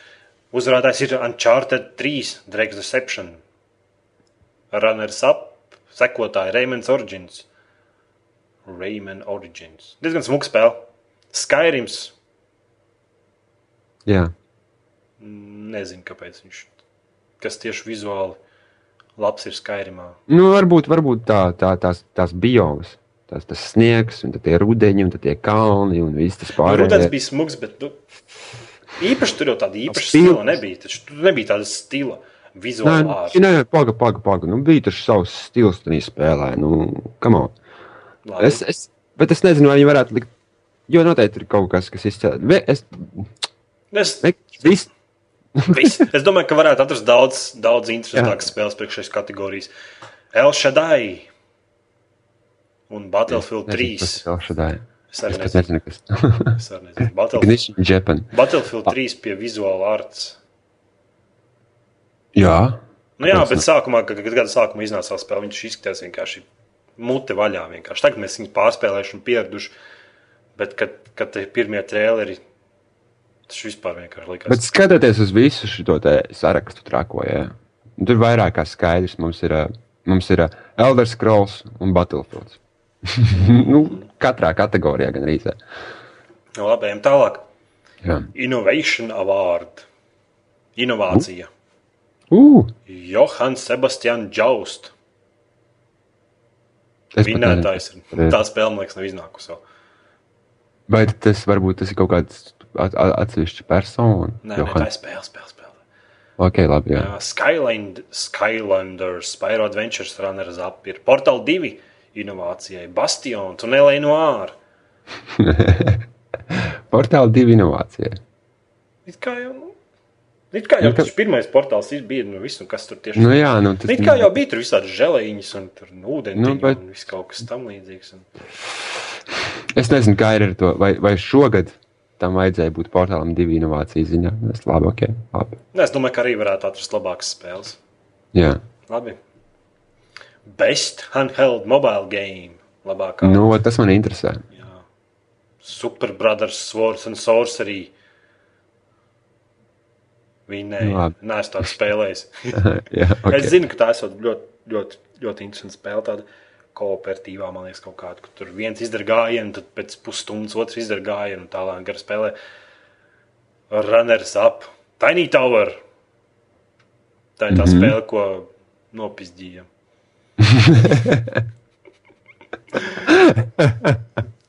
Uzvarētājs ir Uncharted 3, Drake's Deception, Runners Up, sekotāji Rayman's Origins. Rayman Origins. Diezgan smuka spēle. Skyrims.
Jā,
Nezinu, kāpēc viņš. Kas tieši vizuāli labs ir Skyrimā.
nu varbūt, varbūt tā, tā, tās, tās biomas. Tas, tas sniegs, un tad tie rudeņi, un tad tie kalni, un viss tas
Nu, Rudens
pārējais.
bija smuks, bet nu, īpaši tur jau tāda īpaša stila nebija. Taču tur nebija tāda stila
Nē,
vizuāla
nē, nē, paga, paga, paga. Nu, bija tas savs stils, tā spēlē. Nu, come on. Es, es, bet es nezinu, vai viņi varētu likt. Jo noteikti ir kaut kas, kas izcēlās. Es,
Es,
ne, [laughs] viss.
Es domāju, ka varētu atrast daudz, daudz interesantākas spēles priekš šīs kategorijas. El Shaddai un Battlefield 3.
Tas ir šādā.
Es
Es
arī
pat
nezinu,
nezinu, kas.
es arī nezinu. [laughs] Battlefield. Battlefield 3 pie visuāla arts.
Jā.
Nu jā, bet sākumā, kad, gada sākumā iznāca spēle, viņš izskatījās vienkārši mute vaļā. Vienkārši. Tagad mēs viņu pārspēlējuši un pieraduši. Bet, kad, kad tie pirmie traileri, tas vispār vienkārši likās.
Bet skatoties uz visu šo sarakstu trako, jā. tur vairāk kā skaidrs mums ir, ā, mums ir ā, Elder Scrolls un Battlefield. [laughs] nu, katrā kategorijā gan arī.
Nu, labi, ejam tālāk.
Jā.
Innovation Award. Inovācija.
Uh,
Johans Sebastians
pat
Vinētājs.
nezinu.
ir. Tā spēle, man liekas, nav iznākusi. vēl.
Vai tas varbūt tas ir kaut kāds at, at, atsevišķs persona?
Nē, nē, tā ir spēle, spēle, spēle.
Ok, labi. Jā.
Jā, Skyland, Skylanders, Spyro Adventures Runners Up ir Portal 2 inovācijai, Bastion, Tunelē no ārā. [laughs]
Portāla divi inovācija.
It kā jau, nu, it kā jau
Nu, ka-
tas pirmais portāls bijis, nu, viss, un kas tur tieši
Nu, jā, nu, tas
Nu, It kā jau bija tur visādi žēlējiņas, un tur nu, ūdeni,
Nu,
nu,
bet-
un viss kaut kas tam līdzīgs. Un...
Es nezinu, kā ir ar to. Vai, vai šogad tam vajadzēja būt portālam divu inovāciju ziņā? Es labi, ok. Labi.
Nu, Es domāju, ka arī varētu atrast labākas spēles.
Jā.
Labi. Best handheld mobile game. Labākā.
Nu, tas man interesē.
Jā. Super Brothers Swords and Sorcery. Viņi nē, nē, es tādu spēlēju. [laughs] Okay. Es
okay.
zinu, ka tā ir ļoti, ļoti, ļoti interesanta spēle. Tāda kooperatīvā, man liekas, kaut kāda, kur tur viens izdara gājienu, tad pēc pusstundas otrs izdara gājienu, un tālāk gar spēlē Runners Up, Tiny Tower. Tā ir tā mm -hmm. spēle, ko nopizdīja. [laughs]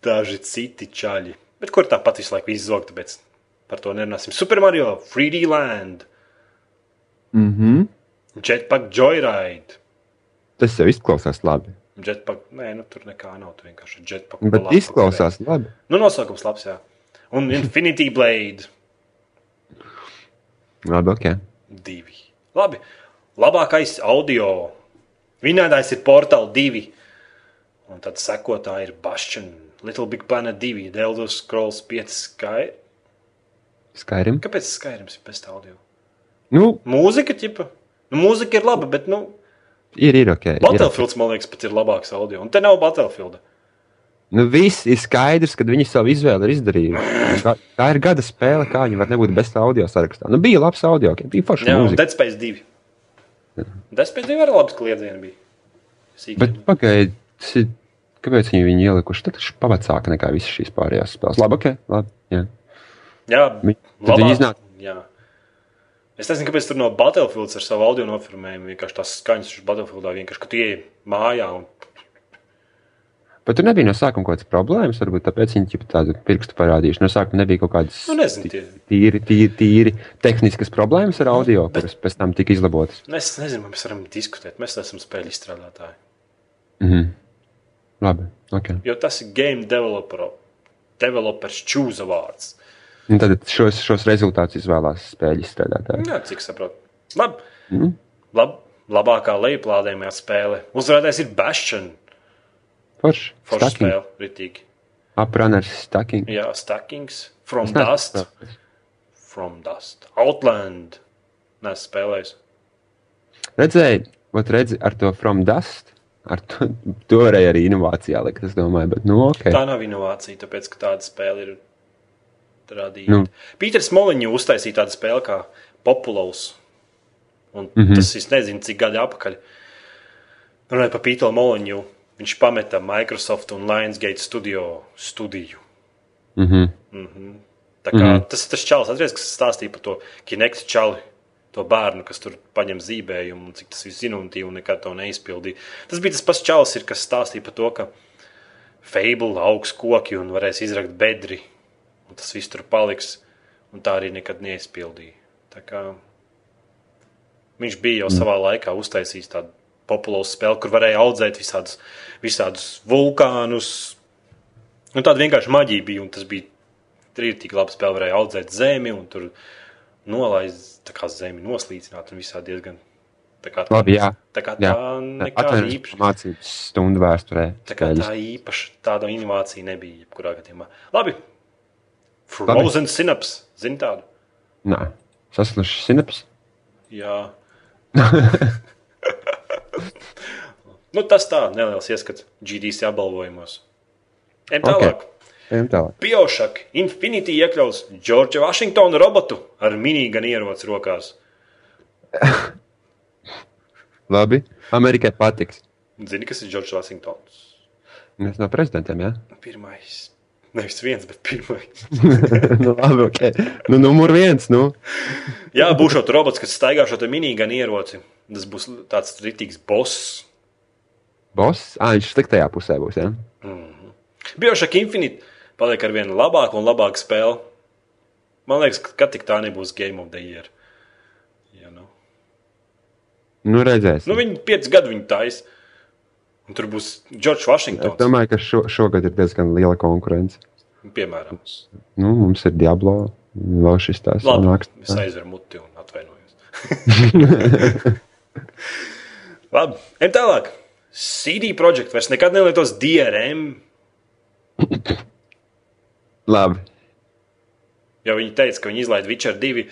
Daži citi čaļi. Bet kur tāpat visu laiku izzog, tāpēc par to nerunāsim. Super Mario, 3D Land,
Mm -hmm.
Jetpack Joyride.
Tas jau izklausās labi.
Jetpack, nē, nu, tur nekā nav. Tur vienkārši ir jetpack.
Bet
pa lapu
izklausās labi.
skrien. Nu, nosaukums labs, jā. Un Infinity Blade
Labi, ok.
2. Labi. Labākais audio. Vinētājs ir Portal 2. Un tad sekotāji ir Bastion, Little Big Planet 2, The Elder Scrolls 5 Sky.
Skairim.
Kāpēc Skyrims ir best audio?
Nu,
Mūzika, ķipa. Nu, mūzika ir laba, bet, nu,
ir, ir ok. Ir, ok.
Battlefields, man liekas, pat ir labāks audio. Un te nav Battlefielda.
Nu, viss ir skaidrs, ka viņi savu izvēli ir izdarījuši. Tā, tā ir gada spēle, kā viņi var nebūt bez tā audio sarakstā. Nu, bija labs audio, okay. bija forša
Jā. Dead Space 2. Dead Space 2 arī labs kliedzieni bija. Sīkļi.
Bet pagaidi, ir- kāpēc viņi viņu ielikuši? Tad tas ir pavacāk nekā visas šīs pārējās spēles. Labi, ok. Labi, jā.
Jā,
viņi iznāk-
Jā. Es nezinu, kāpēc tur no Battlefields ar savu audio nofilmējumu vienkārši tās skaņas uz Battlefieldā vienkārši, ka tu ieej mājā un
Bet tur nebija no sākuma kaut kādas problēmas. Varbūt tāpēc viņi jau tādu pirkstu parādījuši. No sākuma nebija kaut kādas
Nu, nezinu, tie.
tīri, tīri, tīri tehniskas problēmas ar audio,
Bet-
kuras pēc tam tika izlabotas.
Es nezinu, vai mēs varam diskutēt. Mēs neesam spēļu izstrādātāji.
Mhm. Labi. Okay.
Jo tas ir game developer, developers choose vārds.
Un tad šos, šos rezultātus izvēlās spēļu izstrādātāji.
Jā, cik saprotu. Labi.
Mhm.
Lab, labākā lejuplādējumā spēle. Uzvarētājs ir Bastion.
Forši.
Forša
Stacking.
spēle. Ritīgi.
Uprunners stacking.
Jā, Stackings. From
Es
Dust.
spēlējis.
From Dust. Outland. Nē, spēlējis.
Redzēji, ot redzi ar to From Dust. Ar to, to varēja arī inovācijā likt, es domāju, bet, nu, ok.
Tā nav inovācija, tāpēc, ka tāda spēle ir radīta.
Nu.
Pīters Moliņš uztaisīja tādu spēli kā Populous. Un mm. -hmm. Tas es nezinu, cik gadi atpakaļ. Runājot par Pīteru Moliņu, viņš pameta Microsoft un Lionsgate studio studiju.
Mhm.
Tā kā, mm -hmm. Tas ir tas čalis, atceries, kas stāstīja par to Kinect čali. To bērnu, kas tur paņem zīmējumu, un cik tas viss inovatīvi un nekad to neizpildīja. Tas bija tas pats ir, kas stāstīja par to, ka Fable augs koki un varēs izrakt bedri, un tas viss tur paliks, un tā arī nekad neizpildīja. Kā viņš bija jau savā laikā uztaisījis tādu populāru spēli, kur varēja audzēt visādus, visādus vulkānus. Nu, tāda vienkārši maģija bija, un tas bija tik labi spēle. Varēja audzēt zemi, un tur nolaist zemi noslīcināt, un visā diezgan. Tā kā tā,
Labi, jā.
tā, kā
Jā.
tā nekāda īpaša.
mācības stundu vēsturē.
Tā kā tā īpaša tāda inovācija nebija jebkurā gadījumā. Labi. Frozen Synaps, zini tādu?
Nē, saslušas sinaps.
Jā. nu, tas tā, neliels ieskats GDC apbalvojumos. Ejam tālāk.
Tālāk.
Biošak Infinity iekļaus Džordža Vašingtona robotu ar minīgan ieroci rokās. [laughs]
Labi. Amerikai patiks.
Zini, kas ir Džordžs Vašingtons?
Mēs no prezidentiem, jā?
Pirmais. Nevis viens, bet pirmais. [laughs]
nu, labi, ok. Nu, numur viens, nu.
Jā, būs šis robots, kas staigā šo minīgan ieroci. Tas būs tāds rītīgs boss.
Boss. Ā, viņš sliktajā pusē būs, jā?
Biošak Infinity paliek ar vien labāku un labāku spēli. Man liekas, ka tik tā nebūs Game of the Year. Ja, nu.
Nu, redzēsim.
Nu, viņi pieci gadi viņi taisa. Un tur būs Džordžs
Es
Vašingtons.
domāju, ka šo, šogad ir diezgan liela konkurence.
Piemēram,
Nu, mums ir Diablo, vēl šis
labi,
nāks.
es aizveru muti un atvainojos. [laughs] labi, ejam tālāk. CD projekts vairs nekad nelietos DRM,
Labi.
jo viņi teica, ka viņi izlaiž Witcher 2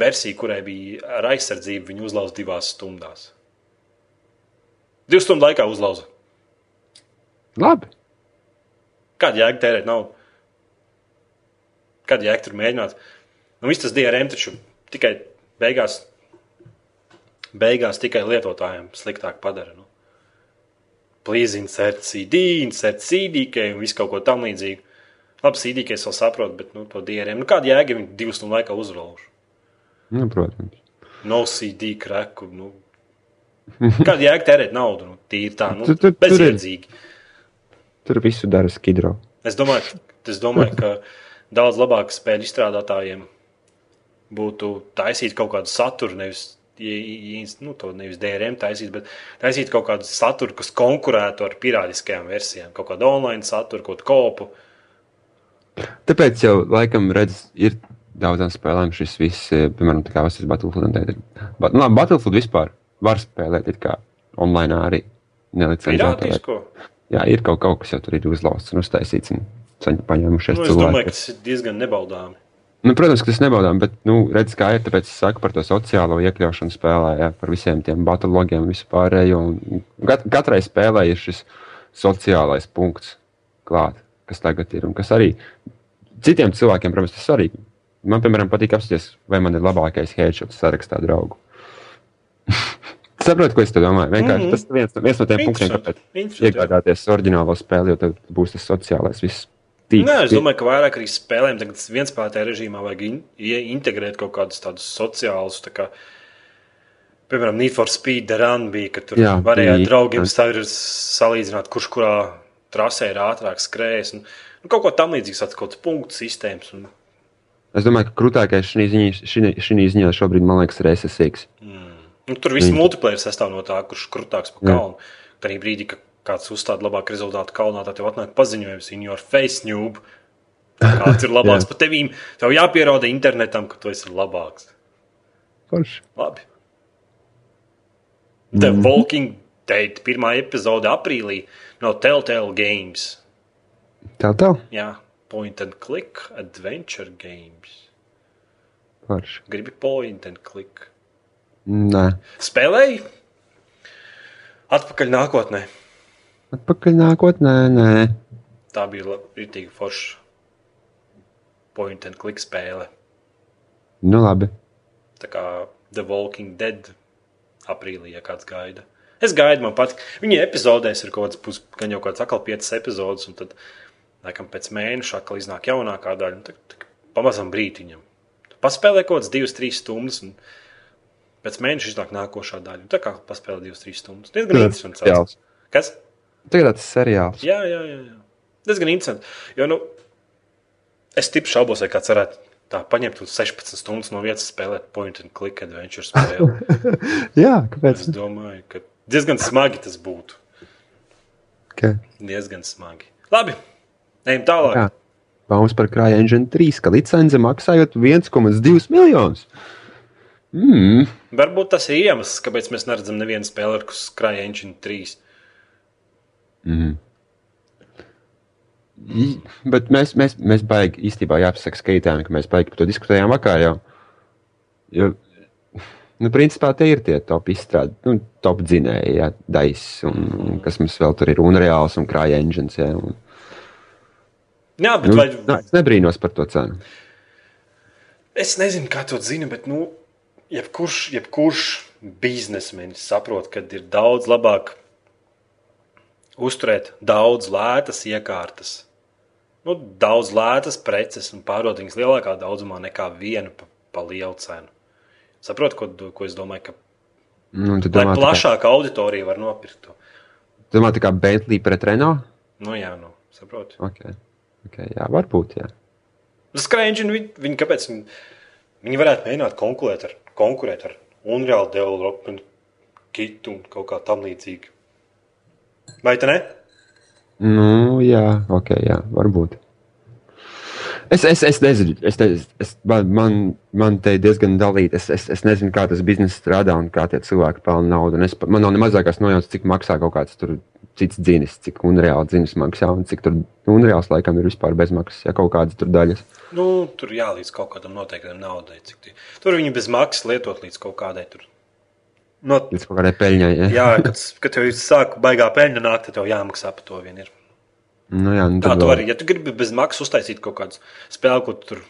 versiju, kurai bija ar aizsardzību, viņi uzlauza divās stundās. Divu stundu laikā uzlauza.
Labi.
Kāda jēga tērēt naudu? Kāda jēga tur mēģināt? Nu, viss tas DRM taču tikai beigās, beigās tikai lietotājiem sliktāk padara. Nu. Please insert CD, insert CDK un visu kaut ko tam līdzīgu. Labi, CDK es vēl saprotu, bet nu, to DRM. Nu, kāda jēga ja viņi divu stundu laikā uzrauž?
Nu, protams.
No CD kreku. Nu. [laughs] Kāda jēga tērēt naudu? Nu, tīri tā, nu,
Tu- tu- tur ir-
bezjēdzīgi.
Tur visu dara skidro.
Es domāju, es domāju, ka daudz labāk spēļu izstrādātājiem būtu taisīt kaut kādu saturu, nevis, nu, to nevis DRM taisīt, bet taisīt kaut kādu saturu, kas konkurētu ar pirātiskajām versijām, kaut kādu online saturu, kaut kādu kopu.
Tāpēc jau laikam redz, ir daudzām spēlēm šis viss, eh, piemēram, tā kā Vasils Battlefield. Bat, nu, labi, Battlefield vispār var spēlēt it kā online arī nelicenzētā. Jā, ir kaut, kaut kas jau tur ir uzlauzts un uztaisīts un paņēmušies
Nu, es domāju, ka
cilvēki.
tas ir diezgan nebaudāmi.
Nu, protams, ka tas nebaudām, bet, nu, redz, kā ir, tāpēc es saku par to sociālo iekļaušanu spēlē, jā, par visiem tiem batalogiem vispārējo. Kat, katrai spēlē ir šis sociālais punkts klāt, kas tagad ir un kas arī citiem cilvēkiem, protams, tas svarīgi. Man, piemēram, patīk apstāties, vai man ir labākais headshots sarakstā draugu. [laughs] Saprotu, ko es domāju. Vienkārši mm -hmm. tas ir viens, viens no tiem punktiem, kāpēc iegādāties oriģinālo spēli, jo tad būs tas sociālais viss. tīkls.
Nē, es domāju, ka vairāk arī spēlēm tagad vienspēlētajā režīmā vajag in, integrēt kaut kādus tādus sociālus tā kā, Piemēram, Need for Speed Run bija, ka tur
Jā,
varēja
bija.
draugiem salīdzināt, kurš kurā trasē ir ātrāk skrējis. Un, nu, kaut ko tam līdzīgu, tāds kaut kāds punktu sistēmas. Un,
Es domāju, ka krūtākais šī ziņā, šī, ziņā šobrīd, man liekas, ir SSX.
Nu, tur viss multiplayer sastāv no tā, kurš krūtāks pa kalnu. Tad arī brīdī, kad kāds uzstāda labāku rezultātu kalnā, tad tev atnāk paziņojums in your face, noob. Kāds ir [laughs] labāks par tevīm? Tev jāpierāda internetam, ka tu esi labāks.
Forši.
Labi. The Walking Dead pirmā epizode aprīlī no Telltale Games.
Tā.
Jā, point and click adventure games.
Forši.
Gribi point and click.
Nē.
Spēlēji? Atpakaļ nākotnē.
Atpakaļ nākotnē, nē.
Tā bija rītīga forša point and click spēle.
Nu labi.
Tā kā The Walking Dead aprīlī, ja kāds gaida. Es gaidu, man patīk. Viņa epizodēs ir kaut kāds, pus, gan jau kāds atkal piecas epizodes, un tad, laikam, pēc mēneša atkal iznāk jaunākā daļa. Pamazam brītiņam. Tu Paspēlē kaut kāds divas, trīs stundas, un pēc mēneša iznāk nākošā daļa. Tā kā paspēlē divas, trīs stundas. Diezgan interesants.
seriāls.
Kas?
Tagad tas ir seriāls.
Jā, jā, jā. jā. Diezgan interesanti. Jo, nu, es tipu šaubos, vai kāds varētu tā paņemt un 16 stundas no vietas spēlēt point and click adventure spēli. [laughs]
Jā, kāpēc?
es domāju, ka diezgan smagi tas būtu.
Okay.
Diezgan smagi. Labi, ejam tālāk.
Jā. Baumas par krāja engine 3, ka licence maksājot 1,2 miljonus. Mm.
Varbūt tas ir iemesls, kāpēc mēs neredzam nevienu spēli ar Skrāja Engine 3.
Mm. Bet mēs, mēs, mēs baigi īstenībā jāpasaka skaitām, ka mēs baigi par to diskutējām vakar jau. Jo, nu, principā tie ir tie top izstrādi, nu, top dzinēji, jā, dais, un, un kas mums vēl tur ir, un reāls, un krāja engines, jā. Un,
Jā, bet
nu,
vai,
nā, es nebrīnos par to cenu.
es nezinu, kā to zina, bet nu, jebkurš, jebkurš biznesmenis saprot, ka ir daudz labāk uzturēt daudz lētas iekārtas. Nu, daudz lētas preces un pārdot viņas lielākā daudzumā nekā vienu pa, pa lielu cenu. Saprotu, ko, ko es domāju, ka
Nu, domā, tā kā-
plašāka auditorija var nopirkt to.
tu domā, tā kā Bentley pret Renault?
Nu, jā, nu, saprotu.
Okay. Okay, jā, varbūt, jā.
Skrēņģi, viņi, viņi, kāpēc viņi varētu mēģināt konkurēt ar, konkurēt ar Unreal Development kitu un kaut kā tam līdzīgu. Vai te ne?
Nu, jā, ok, jā, varbūt. Es, es, es nezinu, es, es, es, man, man, te ir diezgan dalīti. Es, es, es nezinu, kā tas biznesa strādā un kā tie cilvēki pelna naudu. Es, man nav ne mazākās nojautas, cik maksā kaut kāds tur cits dzinis, cik unreāli dzinis maksā un cik tur unreāls laikam ir vispār bezmaksas, ja kaut kādas tur daļas.
Nu, tur jālīdz kaut kādam noteiktam naudai. Tie. Tur viņi bez maksas lietot līdz kaut kādai tur. No,
Līdz kaut kādai peļņai. Ja?
jā, kad, kad tev sāk baigā peļņa nākt, tad tev jāmaksā par to vien. Ir.
Nu, jā, nu,
Tā tu vari, ja tu gribi bez maksas uztaisīt kaut kādu spēli, ko tu tur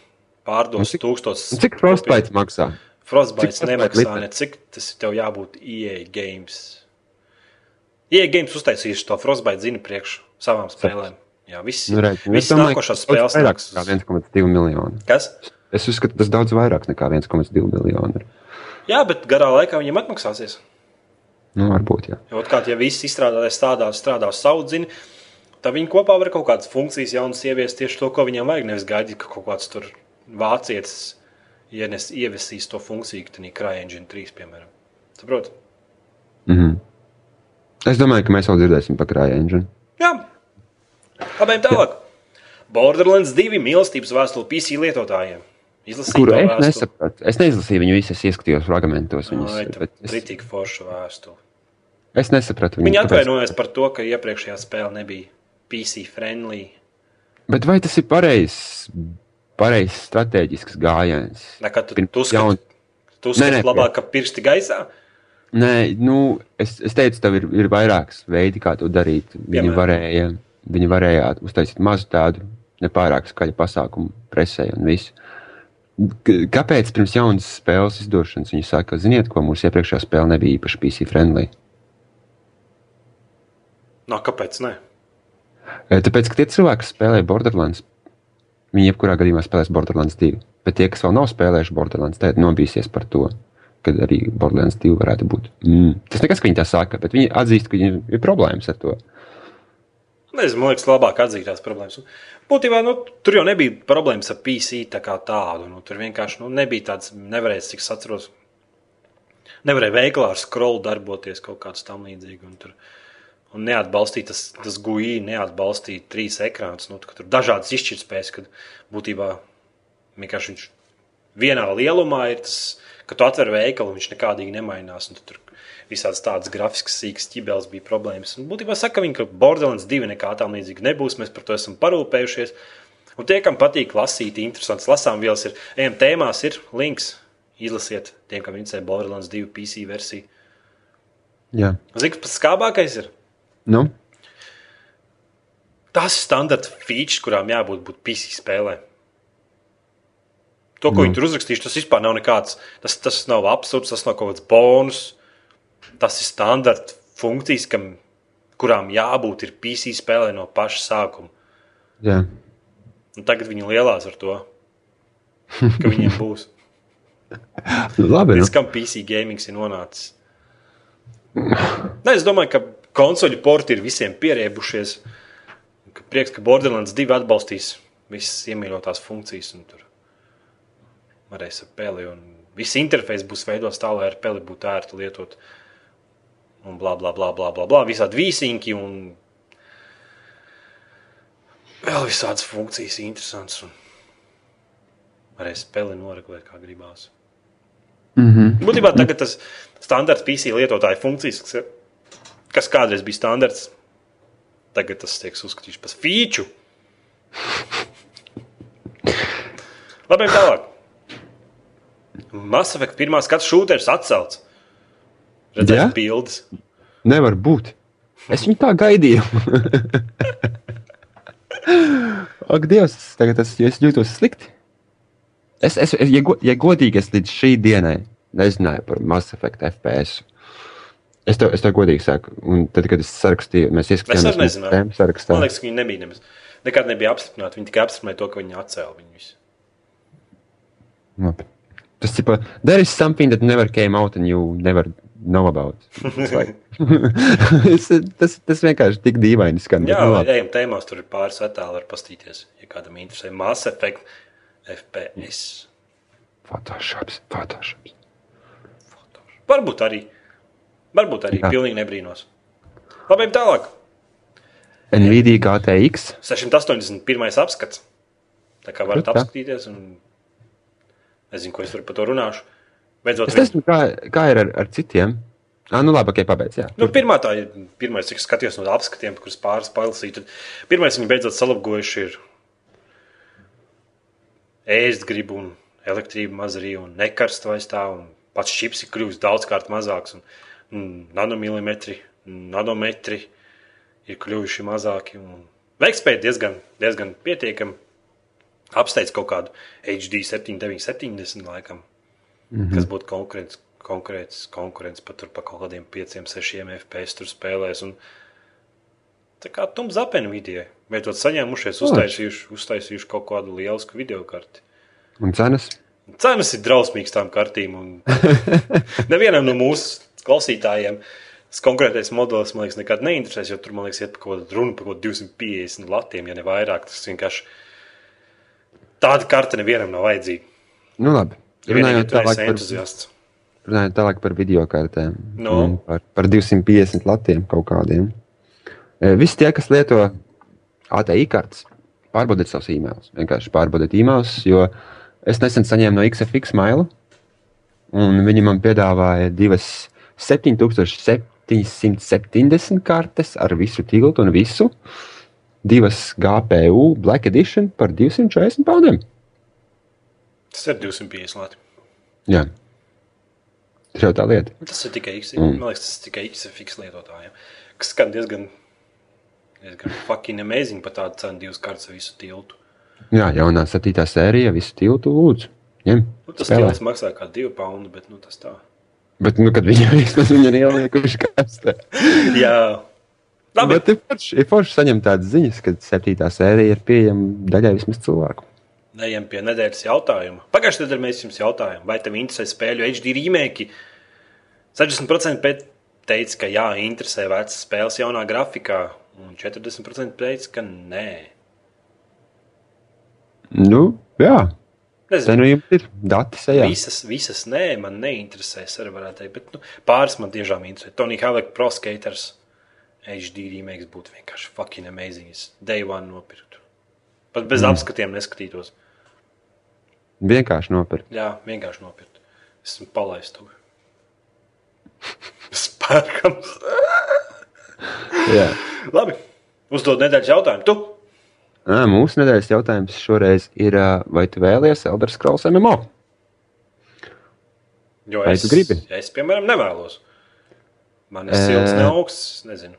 pārdos
cik-
tūkstotis.
Un Cik Frostbite maksā?
Frostbite nemaksā ne cik tas tev jābūt EA games. EA games uztaisījuši to Frostbite zina priekš savām spēlēm. Jā, viss,
Nu, redz,
viss
domāju,
nākošās spēles
daudz vairāk nekā 1,2 miljonu.
Kas?
Es uzskatu, tas daudz vairāk nekā 1,2 miljonu. ir.
Jā, bet garā laikā viņiem atmaksāsies.
Nu, varbūt, jā.
Jo otrkārt, ja visi izstrādātāji strādās, strādās savu zini, tad viņi kopā var kaut kādas funkcijas jaunas ieviest tieši to, ko viņiem vajag. Nevis gaidīt, ka kaut kāds tur vācietis ienes, ievesīs to funkciju, ka tā ir CryEngine 3, piemēram. Saprotat?
Mhm. Es domāju, ka mēs vēl dzirdēsim par engine.
Jā, abiem tālāk. Borderlands 2 mīlestības vēstule PC lietotājiem.
Kuru es nesapratu. Es neizlasīju viņu visu, es ieskatījos fragmentos.
Tā
es,
Ritīgi forša vēstule.
es nesapratu viņu. kāpēc-
atvainojas par to, ka iepriekšējā spēle nebija PC friendly.
Bet vai tas ir pareizs, pareizs strateģisks gājiens?
Nekā tu,
Pirms
tu
jaun-
skati, tu skati
Nē, nē,
labāk, ka pirksti gaisā.
Nē, nu, es, es teicu, tev ir, ir vairākas veidi, kā to darīt. Viņi
Piemēram?
varēja, viņi varēja uztaisīt mazu tādu nepārāk skaļu pasākumu presē un visu. Kāpēc pirms jaunas spēles izdošanas viņi saka, ziniet, ko mūsu iepriekšējā spēle nebija īpaši PC friendly?
No, kāpēc? Ne?
Tāpēc, ka tie cilvēki, kas spēlē Borderlands, viņi jebkurā gadījumā spēlēs Borderlands 2. Bet tie, kas vēl nav spēlējuši Borderlands, tad nobīsies par to. Kad arī Borderlands 2 varētu būt. Mm. Tas nekas, ka viņi tā saka, bet viņi atzīst, ka viņiem ir problēmas ar to.
Nezinu, man liekas, labāk atzīt tās problēmas. Būtībā nu, tur jau nebija problēmas ar PC tā kā tādu. Nu, tur vienkārši nu, nebija tāds, nevarēja, cik es atceros, nevarēja veiklā ar scrollu darboties kaut kāds tam līdzīgs. Un, tur, un neatbalstīt tas, tas GUI, neatbalstīt trīs ekrānus. Nu, ka tur dažādas izšķirtspējas, kad būtībā vienkārši viņš vienā lielumā ir tas, ka tu atver veikalu, viņš nekādīgi nemainās. Tur visādas tādas grafiskas, sīkas ķibeles bija problēmas. Un būtībā saka viņi, ka Borderlands 2 nekā tam līdzīga nebūs. Mēs par to esam parūpējušies. Un tie, kam patīk lasīt, interesants lasām vielas, ir ejam tēmās, ir links. Izlasiet, tiem, kam interesē Borderlands 2 PC versija.
Jā,
Zini, kas pats skābākais ir?
nu,
Tas standarta features, kurām jābūt būt PC spēlē. To, ko mm. viņi tur uzrakstījuši, tas vispār nav nekāds. Tas, tas nav absurds, tas nav kaut kāds bonus. Tas ir standarta funkcijas, kam, kurām jābūt ir PC spēlē no paša sākuma.
jā.
Un tagad viņi lielās ar to, ka viņiem būs. [laughs]
Nu, labi. Nu.
Līdz kam PC gaming ir nonācis. Ne, es domāju, ka konsoļu porti ir visiem pierēbušies. Ka prieks, ka Borderlands 2 atbalstīs visas iemīļotās funkcijas. un Tur varēs ar peli. Viss interfejs būs veidots tā, lai ar peli būtu ērti lietot. Un bla, bla, bla, bla, bla, bla. Visādi vīsiņki un vēl visādas funkcijas interesantas. Un varēs peli noregulēt, kā gribās.
Mm -hmm.
Būtībā tagad tas standarts PC lietotāja funkcijas, kas, kas kādreiz bija standarts, tagad tas tiek uzskatīts par feature. Labi, tālāk. Mass Effect pirmā skatu šūteris atcelts. Redzēsim bildes.
Nevar būt. Es viņu tā gaidīju. [laughs] Ak, Dievs, tagad es, es jūtos slikti. Es, es, ja, go, ja godīgi, es līdz šī dienai nezināju par Mass Effect FPS. Es tev, es tev godīgi saku, un tad, kad es sarakstīju, mēs
Es
ieskatījāmies
nezināju.
tēmu sarakstā.
Man liekas, ka viņi nebija nemaz. Nekad nebija apstiprināti. Viņi tikai apstiprināja to, ka viņi atcēla viņu visu.
Labi. Tas par, there is something that never came out and you never know about. It's like- [laughs] tas, tas vienkārši tik dīvaini skan.
Jā,
nu
ejam tēmās, tur ir pāris attēli, var pastīties, ja kādam interesē. Mass Effect FPS.
Photoshops, Photoshops.
Varbūt arī. Varbūt arī.
Jā.
Pilnīgi nebrīnos. Labi, tālāk.
Nvidia GTX.
681. apskats. Tā kā varat apskatīties, un nezinu, ko es par to runāšu. Beidzot,
Es nezinu, kā, kā ir ar, ar citiem. Ah, nu labi, ok, pabeidz. Jā.
Nu, pirmā tā ir, pirmais, cik es skatījos no apskatiem, kurus pāris palasīju. Pirmais, viņi beidzot salapgojuši, ir ēst gribu un elektrību maz arī un nekarst vairs tā. Un pats čips ir kļuvis daudzkārt mazāks un, un nanomilimetri, nanometri ir kļuvuši mazāki. Un veikspēja diezgan, diezgan pietiekami. Apsteidz kaut kādu HD 7970 laikam, mm -hmm. kas būtu konkurents, konkurents, konkurents pat tur pa kaut kādiem 5, 6 FPS tur spēlēs. Un, tā kā tums apēnu video, bet to saņēmušies, uztaisījuši, uztaisījuši kaut kādu lielisku video karti.
Un cenas?
Cenas ir drausmīgas tām kartīm. un [laughs] Nevienam no mūsu klausītājiem tas konkrētais modelis, man liekas, nekad neinteresēs, jo tur, man liekas, iet par kaut kādu runu par kaut 250 latiem, ja ne vairāk. Tas vienkārši tāda karte nevienam nav vajadzīga.
Nu labi. Runājot tālāk par, runājot tālāk par video kartēm. Un Par, par 250 latiem kaut kādiem. E, Visi tie, kas lieto ATI kartes, pārbaudiet savus e-mailus. Vienkārši pārbaudiet e-mailus, jo es nesen saņēmu no XFX mailu, un viņi man piedāvāja divas 7770 kartes ar visu tiltu un visu. Divas GPU Black Edition par 240 paudiem.
Tas ir 250 lati.
Jā, tas jau tā lieta.
Tas ir tikai X.
Mm.
Man liekas, tas ir tikai XFX lietotājiem. Kas skan diezgan, diezgan fucking amazing par tādu cenu divas kārtas ar visu tiltu.
Jā, jaunā septītā sērija, visu tiltu lūdzu. Ņem,
Nu, tas
spēlē.
tilts maksā kā 2 pounds, bet nu, tas tā.
Bet, nu, kad viņi [laughs] ir ieliekuši kastē.
Jā, labi.
Bet ir forši, ir forši saņemt tādas ziņas, ka septītā sērija ir pieejama daļai vismaz cilvēku.
Ejam pie nedēļas jautājuma. Pagājušajā nedēļā mēs jums jautājām, vai tev interesē spēļu HD remake. 60% pēc teica, ka jā, interesē vecas spēles jaunā grafikā, un 40% teica, ka nē.
Nu, jā. Te
Nezinu,
nu jums ir dati sejā.
visas, visas nē, man neinteresē, teikt, bet nu, pāris man tiešām interesē. Tony Havek Pro Skaters HD remake būtu vienkārši fucking amazing. Es day one nopirktu. Pat bez mm. apskatiem neskatītos.
Vienkārši nopirkt.
Jā, vienkārši nopirkt. Esmu palaists to. [laughs] Spērkams. [laughs]
Jā.
Labi, uzdod nedēļas jautājumu. Tu?
Ā, Mūsu nedēļas jautājums šoreiz ir, vai tu vēlies Elder Scrolls MMO?
Jo
Vai
es,
tu gribi?
es, piemēram, nevēlos. Man ir silts,
Ē.
ne augsts, nezinu.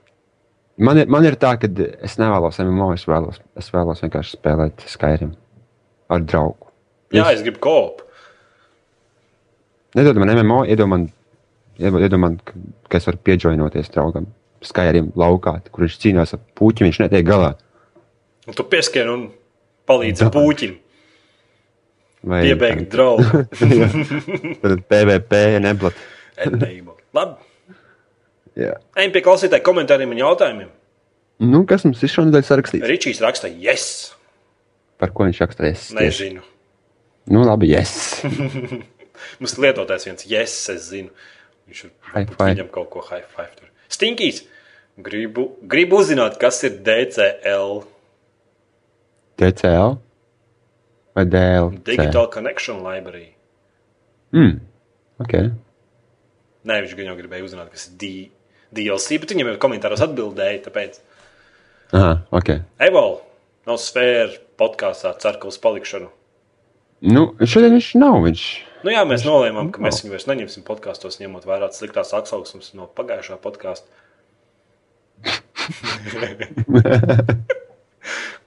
Man ir, man ir tā, ka es nevēlos MMO, es vēlos, es vēlos vienkārši spēlēt Skyrim ar draugu.
Jā, es gribu kopu.
Nedod man MMO, iedod man, iedod man ka, es varu pieģoinoties draugam. Skyrim laukā, kur viņš cīnās ar puķi, viņš netiek galā.
Un tu pieskien un palīdzi puķim.
Vai
Piebeigt draugu. [laughs]
Tad PVP neblat.
Enable. Labi.
Jā.
Ejam pie klausītāju komentāriem un jautājumiem.
Nu, kas mums ir šonadēļ sarakstīts?
Ričijs raksta, yes.
Par ko viņš rakstīs?
Nezinu.
Nu, labi, yes. [laughs]
Mums lietotājs viens, yes, es zinu. Viņš ir viņam kaut ko high five tur. Stinkīs. Gribu, gribu uzzināt, kas ir DCL.
DCL vai DLC?
Digital Connection Library.
Mm. Ok.
Nē, viņš gan jau gribēja uzzināt, kas ir D DLC, bet viņam jau komentāros atbildēja. Tāpēc
Aha, ok.
Evol nav sfēra podkāstā, cer, ka uz palikšanu.
Nu, šodien viņš nav. Viņš...
Nu, jā, mēs nolēmām, ka
nav.
mēs viņu vairs neņemsim podkāstos, ņemot vērā sliktās atsauksmes no pagājušā podkāsta. [laughs]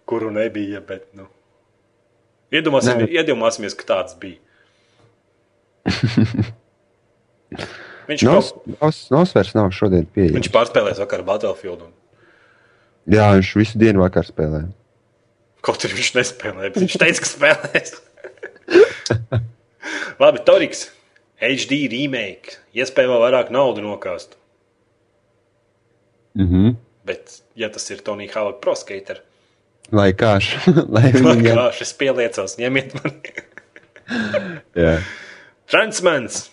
Kuru nebija, bet, nu. Iedomāsim,
Nē.
iedomāsimies, ka tāds bija. [laughs] Viņš,
Nos,
kaut,
nos, nosvers nav šodien pieejams.
viņš pārspēlēs vakar Battlefield. Un,
Jā, viņš visu dienu vakar spēlē.
kaut arī viņš nespēlēja, bet viņš teica, ka spēlēs. [laughs] Labi, Toriks. HD remake. Iespēja vēl vairāk naudu nokāst.
Mm -hmm.
Bet, ja tas ir Tonija Havaka Pro skater,
Lai
kā šis [laughs] pieliecos, ņemiet mani.
Jā.
Transmans.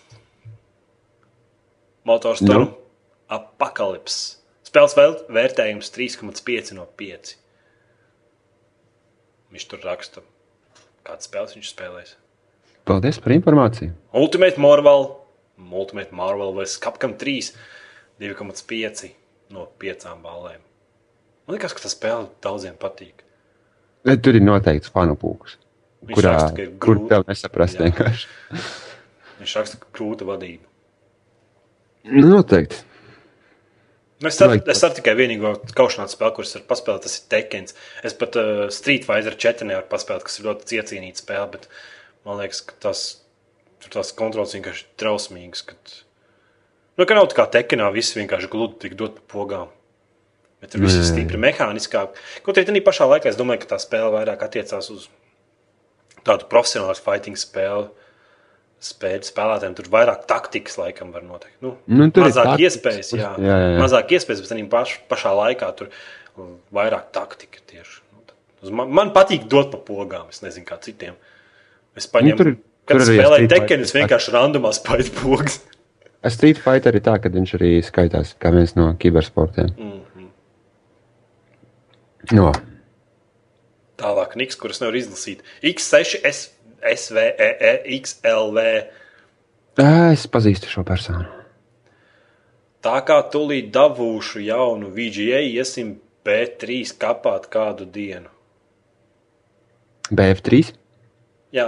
Motorstorm.
Nu?
No. Apakalips. Spēles vērtējums 3,5 no 5. Viņš tur raksta, kādas spēles viņš spēlēs.
Paldies par informāciju.
Ultimate Marvel, Ultimate Marvel vs. Capcom 3, 2,5 no 5 balēm. Man liekas, ka tas spēle daudziem patīk.
Bet Tur ir noteikts fanu pūks. Kurā,
raksta, ir
kur
grūti.
tev nesaprast
Jā.
vienkārši.
Viņš raksta, ka grūta vadība.
Nu, noteikti.
Nu, Es
Vajag
es ceru tikai vienīgo kaušanās spēli, kuras var paspēlēt, tas ir Tekens. Es pat uh, Street Fighter 4 nevaru paspēlēt, kas ir ļoti cienīta spēle, bet man liekas, ka tas, tur tās kontrols vienkārši ir trausmīgas. Kad... Nu, ka nav tā kā Tekenā, viss vienkārši gludi tik dot pa pogām. Bet tur viss ir stipri mehāniskāk. Kaut arī tajā pašā laikā es domāju, ka tā spēle vairāk attiecās uz tādu profesionālu fighting spēli. Spēļu spēlētājiem tur vairāk taktikas, laikam, var noteikt. Nu,
Nu, tur ir
mazāk
taktikas,
iespējas, jā.
jā, jā.
Mazāk iespējas, bet arī paš, pašā laikā tur vairāk taktika tieši. Nu, Man, man patīk dot pa pogām, es nezinu, kā citiem. Es paņemu,
Nu, tur-
kad
tur
spēlēju
Fighter
es vienkārši randomā spaidu pogas. [laughs]
Street Fighter ir tā, ka viņš arī skaitās kā viens no kibersportiem.
Mhm.
No.
Tālāk, Niks, kuras nevar izlasīt. X6, S, SVE, XLV.
Ā, Es pazīstu šo personu.
Tā kā tūlīt dabūšu jaunu VGA, iesim B3 kapāt kādu dienu.
BF3.
Jā,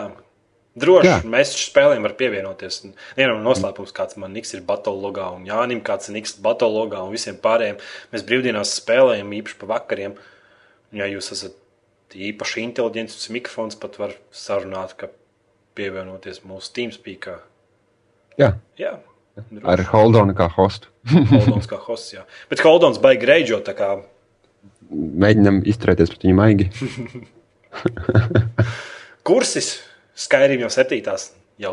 droši
Jā.
mēs spēlēm var pievienoties. Vienam no noslēpums, kāds man Niks ir Batologā, un Jānim kāds ir Niks Batologā, un visiem pārējiem. Mēs brīvdienās spēlējam īpaši pa vakariem. Ja jūs esat īpaši inteliģents, mikrofons pat var sarunāt, ka pievienoties mūsu TeamSpeakā.
Jā,
Jā,
ar Holdonu kā hostu.
Holdons kā hosts, jā. Bet Holdons baigi reidžo, tā kā
Mēģinam izturēties pret viņu maigi. [laughs]
kursis, Skyrim jau septītās, jau,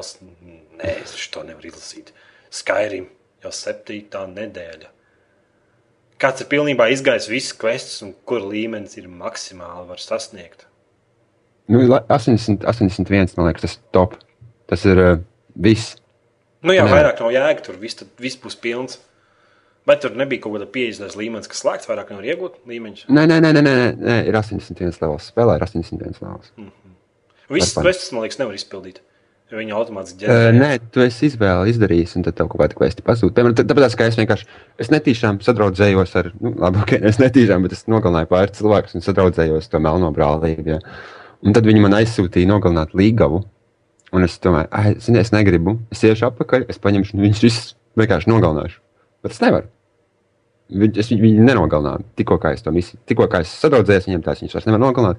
nē, es to nevaru izlasīt. Skyrim jau septītā nedēļa. Kāds ir pilnībā izgājis visas quests un kur līmenis ir maksimāli var sasniegt?
Nu, la- 80, 81, man liekas, tas ir top. Tas ir uh, viss.
Nu jā,
Nē.
vairāk nav jēga, tur viss, viss būs pilns. Vai tur nebija kaut kāda 50 līmenis, kas slēgts, vairāk nevar iegūt līmeņus?
Nē, nē, nē, nē, nē, nē, ir 81 levels. Spēlē ir 81 levels.
Visas
Par-
quests, man liekas, nevar izpildīt. Jo Viņi automātiski
Uh,
ģenerē.
nē, tu esi izvēle izdarījis, un tad tev kaut kāda kvesti pazūd. Piemēram, tā- tāpēc, ka es vienkārši es netīšām sadraudzējos ar, nu, labi, ok, es netīšām, bet es nogalināju pāris cilvēkus un sadraudzējos to melno brālību. Ja. Un tad viņi man aizsūtīja nogalināt līgavu. Un es domāju, ah, zini, es negribu. Es iešu apakaļ, es paņemšu, un viņus visus vienkārši nogalināšu. Bet es nevaru. Viņi, es viņu viņu nenogalināju. Tikko kā es to misiju, tikko kā es sadraudzējos viņiem, tās viņus vairs nevar nogalināt.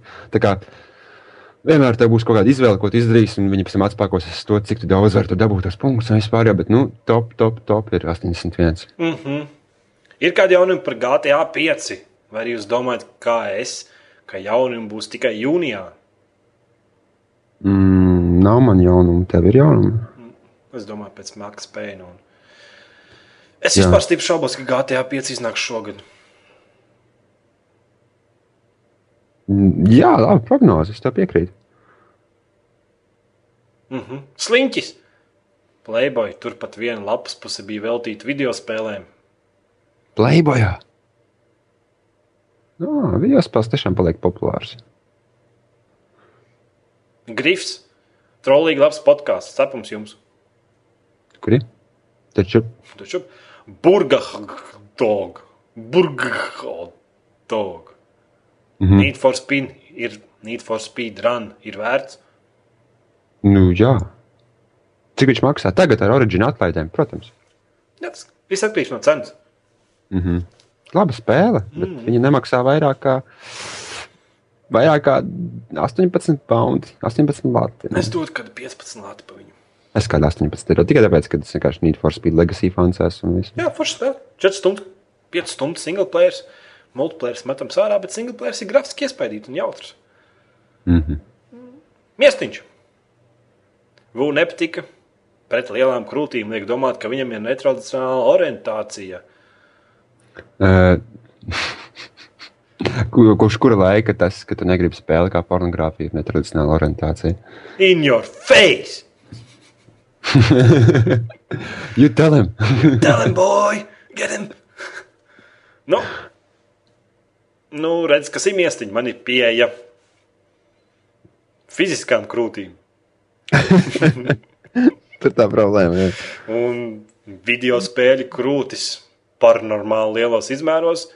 Vienmēr tev būs kaut kāda izvēle, ko tu izdarīsi, un viņi pēc tam atspēkosies to, cik daudz tur dabūt tos punktus un vispār. Jā, bet, nu, top, top, top ir 81.
Mm -hmm. Ir kādi jaunumi par GTA 5, vai arī jūs domājat, kā es, ka jaunumi būs tikai jūnijā?
Mm, nav man jaunumu, tev ir jaunumi.
Es domāju, pēc Max Payne. Un... Es
Jā.
vispār stipri šaubos, ka GTA 5 iznāks šogad.
Mm, Jā, labi, prognozes, tev piekrīt.
Mm -hmm. Sliņķis! Playboy, turpat viena lapas puse bija veltīta video spēlēm.
Playbojā. Jā, video spēles tiešām paliek populārs.
Grifs, trolīgi labs podkāsts, cepums jums.
Kur ir? Taču
Taču burgerdog, burgerdog. Mm -hmm. Need for spin ir Need for speed run ir vērts.
Nu, jā. Cik viņš maksā? Tagad ar originu atlaidēm, protams.
Tas Viss atkarīgs no cenas.
Laba spēle, bet mm. viņa nemaksā vairāk kā, vairāk kā 18 poundi, 18 lati.
Es dodu kādu 15 lati pa viņu.
Es kādā 18 eiro tikai tāpēc, ka tas vienkārši Need for Speed Legacy fans esmu.
Jā, forši spēlē. 4 stundas, 5 stundas single player, multiplayer metam sārā, bet single player ir grafiski iespaidīts un jautrs.
Mm -hmm.
Miestiņš. Vūna nepatika. Pret lielām krūtīm liek domāt, ka viņam ir netradicionāla orientācija.
Uh, [laughs] kurš kura laika tas, ka tu negribi spēlēt kā pornogrāfija, ir netradicionāla orientācija?
In your face! [laughs]
You tell him!
Tell him, boy! Get him! Nu, nu redz, kas ir miestiņš. Man ir pieeja fiziskām krūtīm. [laughs]
Tur tā problēma. Jā.
Un video spēļu krūtis paranormāli lielos izmēros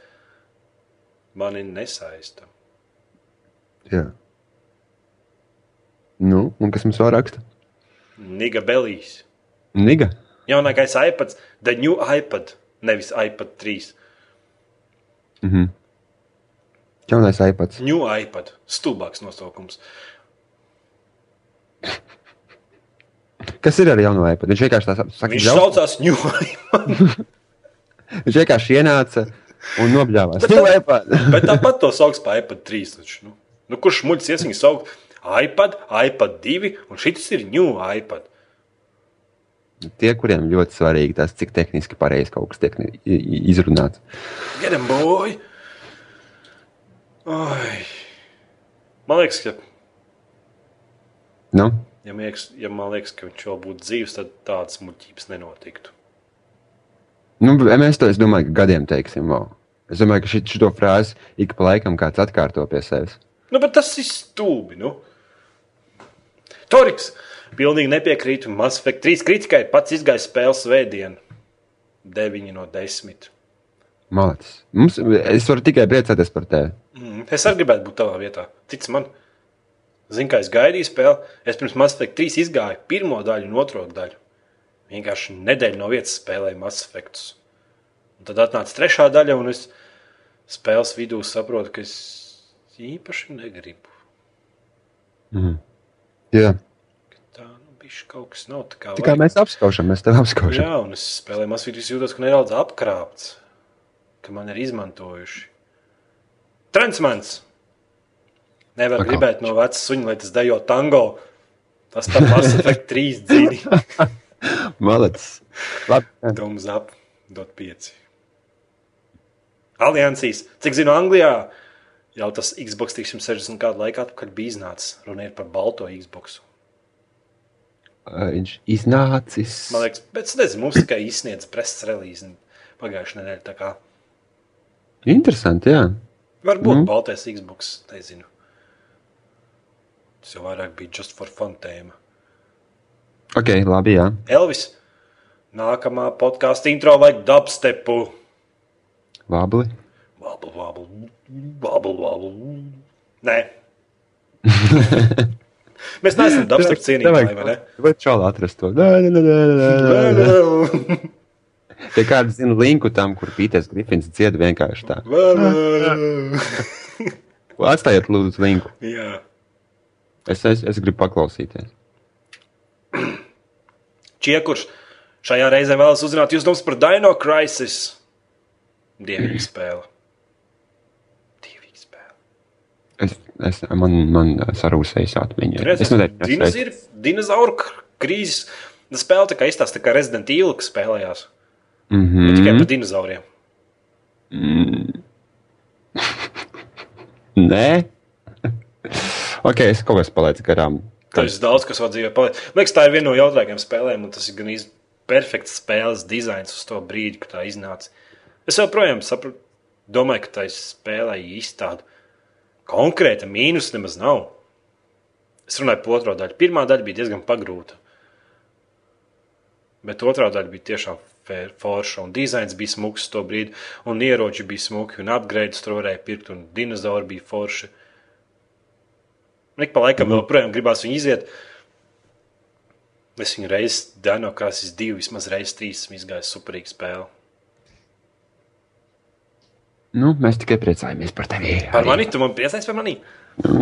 mani nesaista.
Jā. Nu, un kas mums vēl raksta?
Niga Belīs.
Niga.
Jaunākais iPad, the new iPad, nevis iPad 3.
Jaunais iPads.
New iPad, stulbāks nosaukums.
Kas ir ar jauno iPad? Viņš vienkārši tā saka,
Viņš
"Džau."
saucās New iPad. [laughs]
Viņš vienkārši ienāca un nobļāvās.
Bet tā-
iPad. [laughs]
Bet tāpat to sauc par iPad 3. Taču, nu. Nu, kurš muļķis ies viņu saukt? iPad, iPad 2 un šis ir New iPad.
Tie, kuriem ļoti svarīgi tas, cik tehniski pareizi kaut kas tiek izrunāts.
Get him, boy! Ai. Man liekas, ka,
Nu,
ja, man liekas, ja man liekas, ka viņš vēl būtu dzīves, tad tādas muļķības nenotiktu.
nu, mēs to es domāju, ka gadiem teiksim. Wow. Es domāju, ka šit, šito frāzi ik pa laikam kāds atkārto pie sevis.
Nu, bet tas ir stulbi. Nu. Toriks pilnīgi nepiekrītu Mass Effect 3 kritikai. Pats izgāja spēles svētdienu. 9 no 10.
Malacis. Mums, es varu tikai priecāties par tevi.
Mm, es arī gribētu būt tavā vietā. Tic man, zinu, kā es gaidīju spēli. Es pirms Mass Effect 3 izgāju pirmo daļu un otro daļu. Vienkārši nedēļu no vietas spēlēju Mass Effectus. Un tad atnāca trešā daļa, un es spēles vidū saprotu, ka es īpaši negribu.
Jā.
Tā nu, bišķi kaut kas nav tā kā.
Tā kā mēs apskaužam, mēs tevi apskaužam.
Jā, un es spēlēju Mass Effect, jūtos, ka nedaudz apkrāpts, ka man ir izmantojuši. Transmans! Nevar
Atkal.
gribēt no vecas suņa, lai tas dejo tango. Tas tā Mars Effect 3 dzīvi.
Malacis. Labi.
Thumbs up, dot 5. Aliansijas. Cik zinu, Anglijā jau tas Xbox 360 kādu laiku atpakaļ bija iznācis. Runa ir par balto Xbox.
Viņš iznācis.
Man liekas, bet es nezinu, mums tikai izsniedz preses relīzi pagājušajā nedēļā.
Interesanti, jā.
Varbūt mm. Baltais Xbox, nezinu. Tas jau vairāk bija just for fun tēma.
Ok, labi, jā.
Elvis, nākamā podkāstu intro vai dubstepu.
Vābli.
Vablu, vablu, vablu, vablu. Nē. [laughs] Mēs neesam dubstepu cienītāji, vai ne?
Vai čālā atrast to? Nē, nē, nē, nē, nē, [laughs] nē. Te kāds zina linku tam, kur Pīters Grifins dzied vienkārši tā. [laughs] Atstājiet lūdzu linku.
Jā.
Es, es, es gribu paklausīties.
Čiekurs šajā reizē vēlas uzzināt jūs domas par Dino Crisis. Dievīga spēle. Dievīga spēle.
Es, es, man man sarūsējas atmiņa.
Redz,
Es noteikti
dinozauru, krīzes spēle tā kā izstāsta, tā kā Resident Evil spēlējās. Mm -hmm. Tikai
Mhm.
par dinozauriem. [laughs]
Nē. ok, es kaut kas palaidu garām.
Tas ir daudz, kas vajadzēja palikt. Man liekas, tā ir viena no jautrākajām spēlēm, un tas ir gan īsti perfekts spēles dizains uz to brīdi, kad tā iznāca. Es joprojām saprotu, domāju, ka tā spēlē īsti tāda konkrēta mīnus nemaz nav. Es runāju par otro daļu. Pirmā daļa bija diezgan pagrūta. Bet otrā daļa bija tiešām forša, un dizains bija smuks to brīdi, un ieroči bija smuki, un upgrades tur varēja pirkt, un dinozauri bija forši. Ik pa laikam vēl projām gribās viņu iziet. Es viņu reizes Dano Krāsīs divu, vismaz reizes trīs esmu izgājis superīgu spēli.
Nu, mēs tikai priecājamies par tevi.
Par mani, tu man priecājies par mani?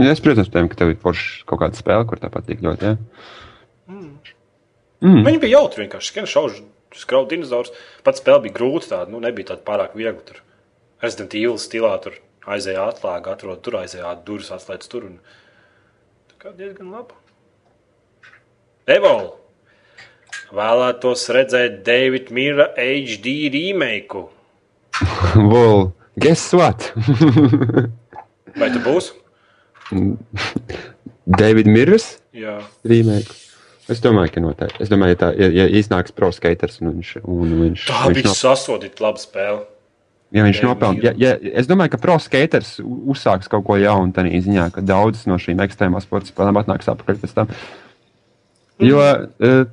Ja es, protams, tev, ka tev ir forša kaut kāda spēle, kur tā patīk ļoti. Ja?
Mm. Viņi bija jautri vienkārši. Skan šaužu, skrauj dinozaurus. Pats spēle bija grūta tāda, nu nebija tāda pārāk viegla. Tur Resident Evil stilā tur aizēja atslēga, atrod tur aizēja durvis, atslēdz tur. Un... Tā kā diezgan labi. Evol. Vēlētos redzēt Davida Mīra HD remake. [laughs]
Well, guess what?
Vai tu būsi? [laughs]
David Mirras
Jā.
remake. Es domāju, ka noteikti. Es domāju, ja, tā, ja, ja iznāks pro skaters un viņš, un viņš,
Tā
viņš
bija
no,
sasodīta laba spēle.
ja viņš nopelna. Ja, ja, es domāju, ka pro skaters uzsāks kaut ko jaunu tādā ziņā, ka daudzas no šīm ekstrēmās sporta spēlēm atnāks atpakaļ pēc tam. Jo, eh,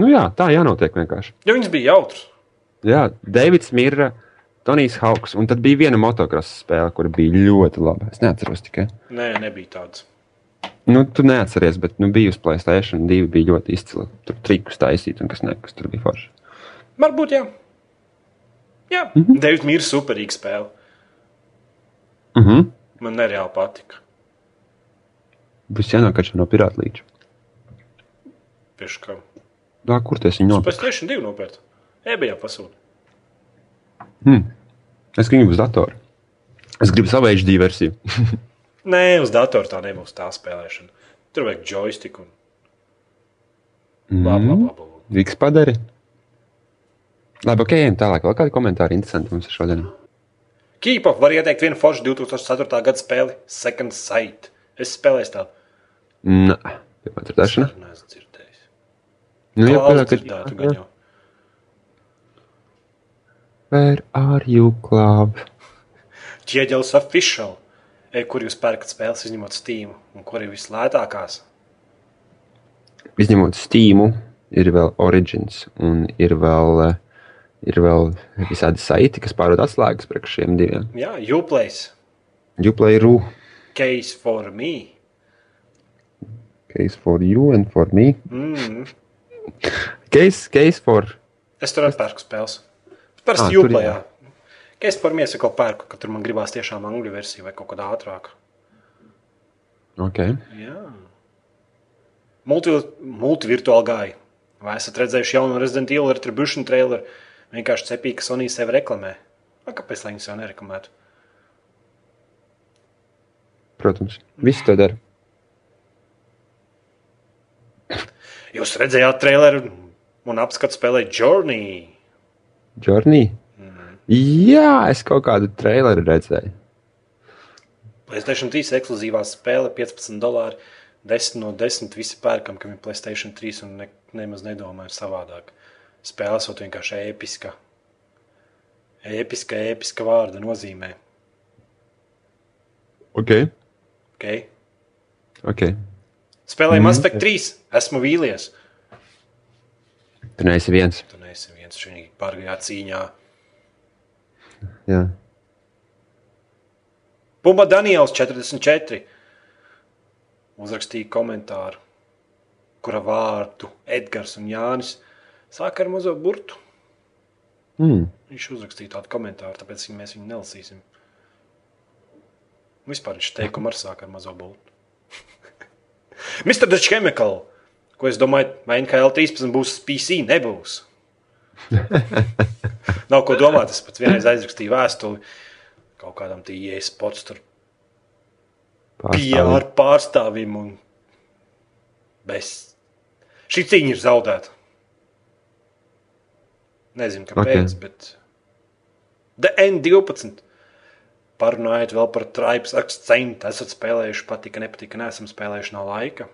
nu jā, tā jānotiek vienkārši.
Jo viņas bija jautras.
Jā, Davids Mirra, Tonijs Hauks, un tad bija viena motocross spēle, kur bija ļoti laba. Es neatceros tikai.
Nē, nebija tādas.
Nu, tu neatceries, bet nu, bija uz Playstation 2 bija ļoti izcila. Tur trikus taisīt, un kas, ne, kas tur bija forši.
Varbūt, jā. Jā, mm -hmm. Devits Mīrs superīga spēle.
Uh -huh.
Man nereāli patika.
Būs jānāk no pirāta līča.
Pieši kā.
Tā, kur tas viņa
Pēc
nopirka?
tam divi nopērta. Ebijā pasūta.
Es gribu uz datoru. Es gribu savu HD versiju. [laughs]
Nē, uz datora tā nebūs tā spēlēšana. Tur vajag joystick un bla bla bla. bla.
Viks padari. Labi, ok, ejam tālāk. Vēl kādi komentāri interesanti mums šodien?
Kīpa var ieteikt vienu foršu 2004. gada spēli Second Sight. Es spēlēju tādu.
Nē, pirmā dzirdēšana.
Neesmu dzirdējis.
Nu, jā, pirmā
dzirdētu gan jau.
Where are you, club?
Ķieģelis official. E, kur jūs pērkat spēles, izņemot Steam, un kur ir vislētākās?
Izņemot Steam, ir vēl Origins un ir vēl, eh, ir vēl visādi saiti, kas pārdod atslēgas priekš šiem diviem.
Jā, Uplace,
Uplay Ru,
Case for me.
case for you and for me.
Mm.
Case, case for.
Es tur atpērku spēles.
Ah,
Parasti
tur
Uplay.
jā.
Jā. Case for me es kaut pērku, ka tur man gribās tiešām angļu versiju vai kaut kādā ātrāk.
Okay.
Jā. Multi, multivirtuāli gāja. Vai esat redzējuši jaunu Resident Evil Retribution traileru? Vienkārši cepīgi, ka Sony sevi reklamē. A, kāpēc lai viņas jau nereklamētu?
protams. Visi to dara.
Jūs redzējāt traileru un apskatu spēlē Journey.
Journey? Jā, es kaut kādu traileru redzēju.
Playstation 3 ekskluzīvā spēle 15 dolāri. 10 no 10 visi pērkam, kam ir Playstation 3 un ne, nemaz nedomājam savādāk. Spēle esot vienkārši episka. Episka, episka vārda nozīmē.
Ok.
Okay?
okay.
Spēlēju mm. Mass Effect 3. Esmu vīlies.
Tu neesi viens.
Tu neesi viens šajā pārgājā cīņā.
Jā.
Bumba Daniels 44 uzrakstīja komentāru, kura vārdu Edgars un Jānis sāk ar mazo burtu.
Mm.
Viņš uzrakstīja tādu komentāru, tāpēc mēs viņu nelasīsim. Vispār viņš teikumu ar sāk ar mazo burtu. Mr. The Chemical, ko es domāju, vai NHL 13 būs PC, nebūs. [laughs] Nav ko domāt, es pats vienreiz aizrakstīju vēstuli kaut kādam tīņai spots tur PR pārstāvim un bez. Šī cīņa ir zaudēta. Nezinu, kāpēc, okay. bet DN12. Parunājiet vēl par Tribes akcentu. Esat spēlējuši, patika, nepatika, neesam spēlējuši no laika.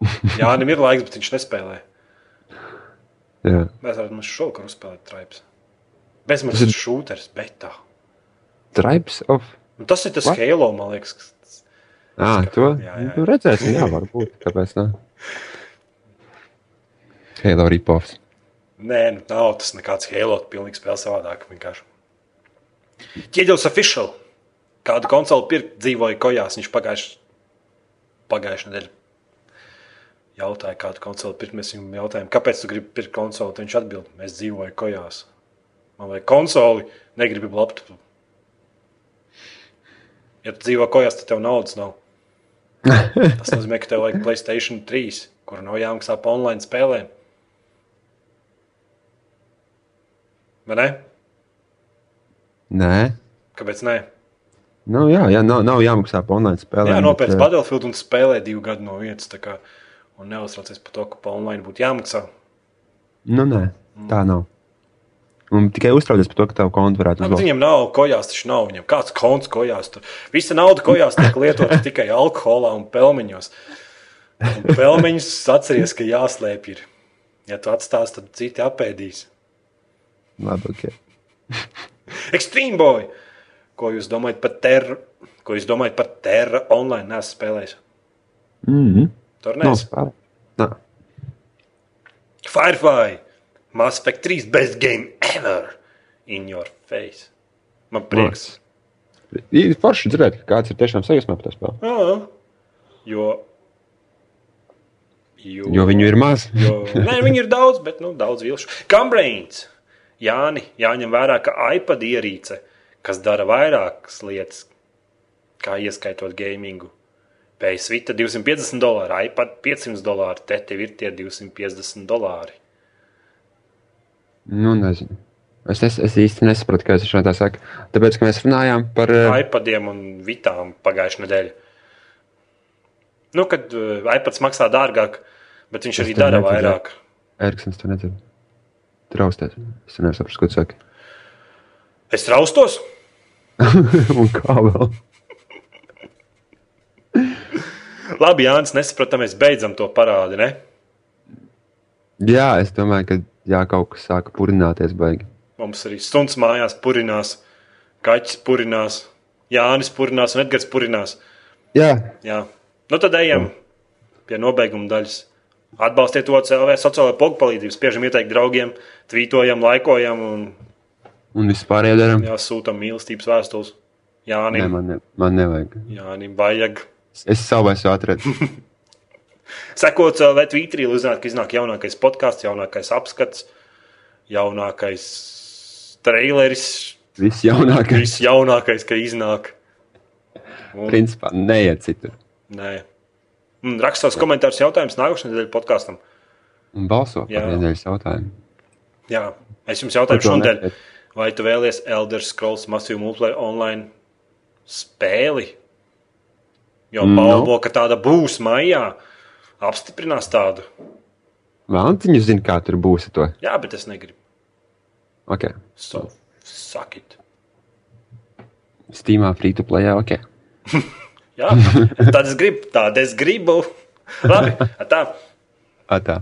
[laughs] Jā, viņam ir laiks, bet viņš nespēlē.
Jā.
Mēs varam šovakar uzspēlēt Tribes. Bezmaksas ir... šūters, bet tā.
Tribes of?
Un tas ir tas What? Halo, man liekas.
À, to jā, jā. Nu, redzēsim, jā, varbūt. Kāpēc ne? Halo ripoffs.
Nē, nu, nav tas nekāds Halo, pilnīgi spēle savādāk. Vienkārši. Ķieģelis official. Kādu konsoli pirkt, dzīvoja kojās. Viņš pagājuši, pagājuši nedēļu jautāja, kādu konsoli pirkt. Mēs viņam jautājām, kāpēc tu gribi pirkt konsoli. Viņš atbild, mēs dzīvojam kojās. Man vajag konsoli, negribu laptopu. Ja tu dzīvo kojās, tad tev naudas nav. [laughs] Tas nozīmē, ka tev vajag Playstation 3, kur nav jāmaksā par online spēlēm. Vai ne?
Nē.
Kāpēc nē?
Nu, jā, jā nav, nav jāmaksā par online spēlēm.
Jā, nopērts bet... Battlefield un spēlē divu gadu no vietas. Kā, un neuztraucies par to, ka par online būtu jāmaksā.
Nu, nē, tā nav. Un tikai uztraucies par to, ka tev konta varētu
būt. Viņam nav kojās, taču nav. Viņam kāds konts kojās. Tur. Visa nauda kojās tiek lietota [laughs] tikai alkoholā un pelmeņos. Un pelmeņus atceries, ka jāslēpj. Ir. Ja tu atstās, tad citi apēdīs.
Labi, ok. [laughs]
Extreme Boy. Ko jūs domājat par terru? Ko jūs domājat par terra online? Nē, spēlējis.
Mm -hmm.
Tur nes.
No,
Firefly. Mass Effect 3 best game ever in your face. Man prieks.
Ir forši dzirdēt, ka kāds ir tiešām sajūsmā par to spēli.
Jā, jo,
jo, jo viņu ir maz.
jo, nē, viņu ir daudz, bet nu, daudz vilšu. Cambrains. Jāni, jāņem vērā, ka iPad ierīce, kas dara vairākas lietas, kā ieskaitot gamingu, PS Vita 250 dolāri, iPad 500 dolāri, te tev ir tie 250 dolāri.
Nu, nezinu. Es, es, es īsti nesapratu, kas viņš tā saka. Tāpēc, ka mēs runājām par uh...
iPadiem un Vitām pagājušajā nedēļā. Nu, kad uh, iPads maksā dārgāk, bet viņš es arī dara vairāk.
Eriksons to nedzird traustēt. Es nesaprotu, ko tu saki.
Es traustos? [laughs]
Un kā vēl?
Labi, Jānis, nesapratu, mēs beidzam to parādi. Ne?
Jā, es domāju, ka jā, kaut kas sāka purināties baigi.
Mums arī stundas mājās purinās, kaķis purinās, Jānis purinās un Edgars purinās.
Jā.
jā. Nu tad ejam pie nobeiguma daļas. Atbalstiet to CLV sociālo pogu palīdzību, spiežam ieteikt draugiem, tvītojam, laikojam un,
un vispārējo darām.
Jā, sūtam mīlestības vēstules. Jā,
ne, man, ne, man nevajag.
Jā, vajag.
Es savu esmu atradis. [laughs]
Sekot CLV Twitterī, lai uzzinātu, ka iznāk jaunākais podkāsts, jaunākais apskats, jaunākais traileris.
Viss jaunākais.
Viss jaunākais, ka iznāk.
Un... Principā neiet citur.
Nē. Raksta savus komentārus, jautājumus nākamajā nedēļas podkāstam.
Un balso par nedēļas jautājumu.
Jā, es jums jautāju šodien, vai tu vēlies Elder Scrolls Massive Multiplayer online spēli? Jo
No.
balvo, ka tāda būs maijā. Apstiprinās tādu.
Valentiņš zina, kā tur būs to.
Jā, bet es negribu.
Ok.
So, sakit.
Steamā free to play, ok. [laughs]
Jā, tad es gribu, tādu es gribu. Labi, tā.
Atā.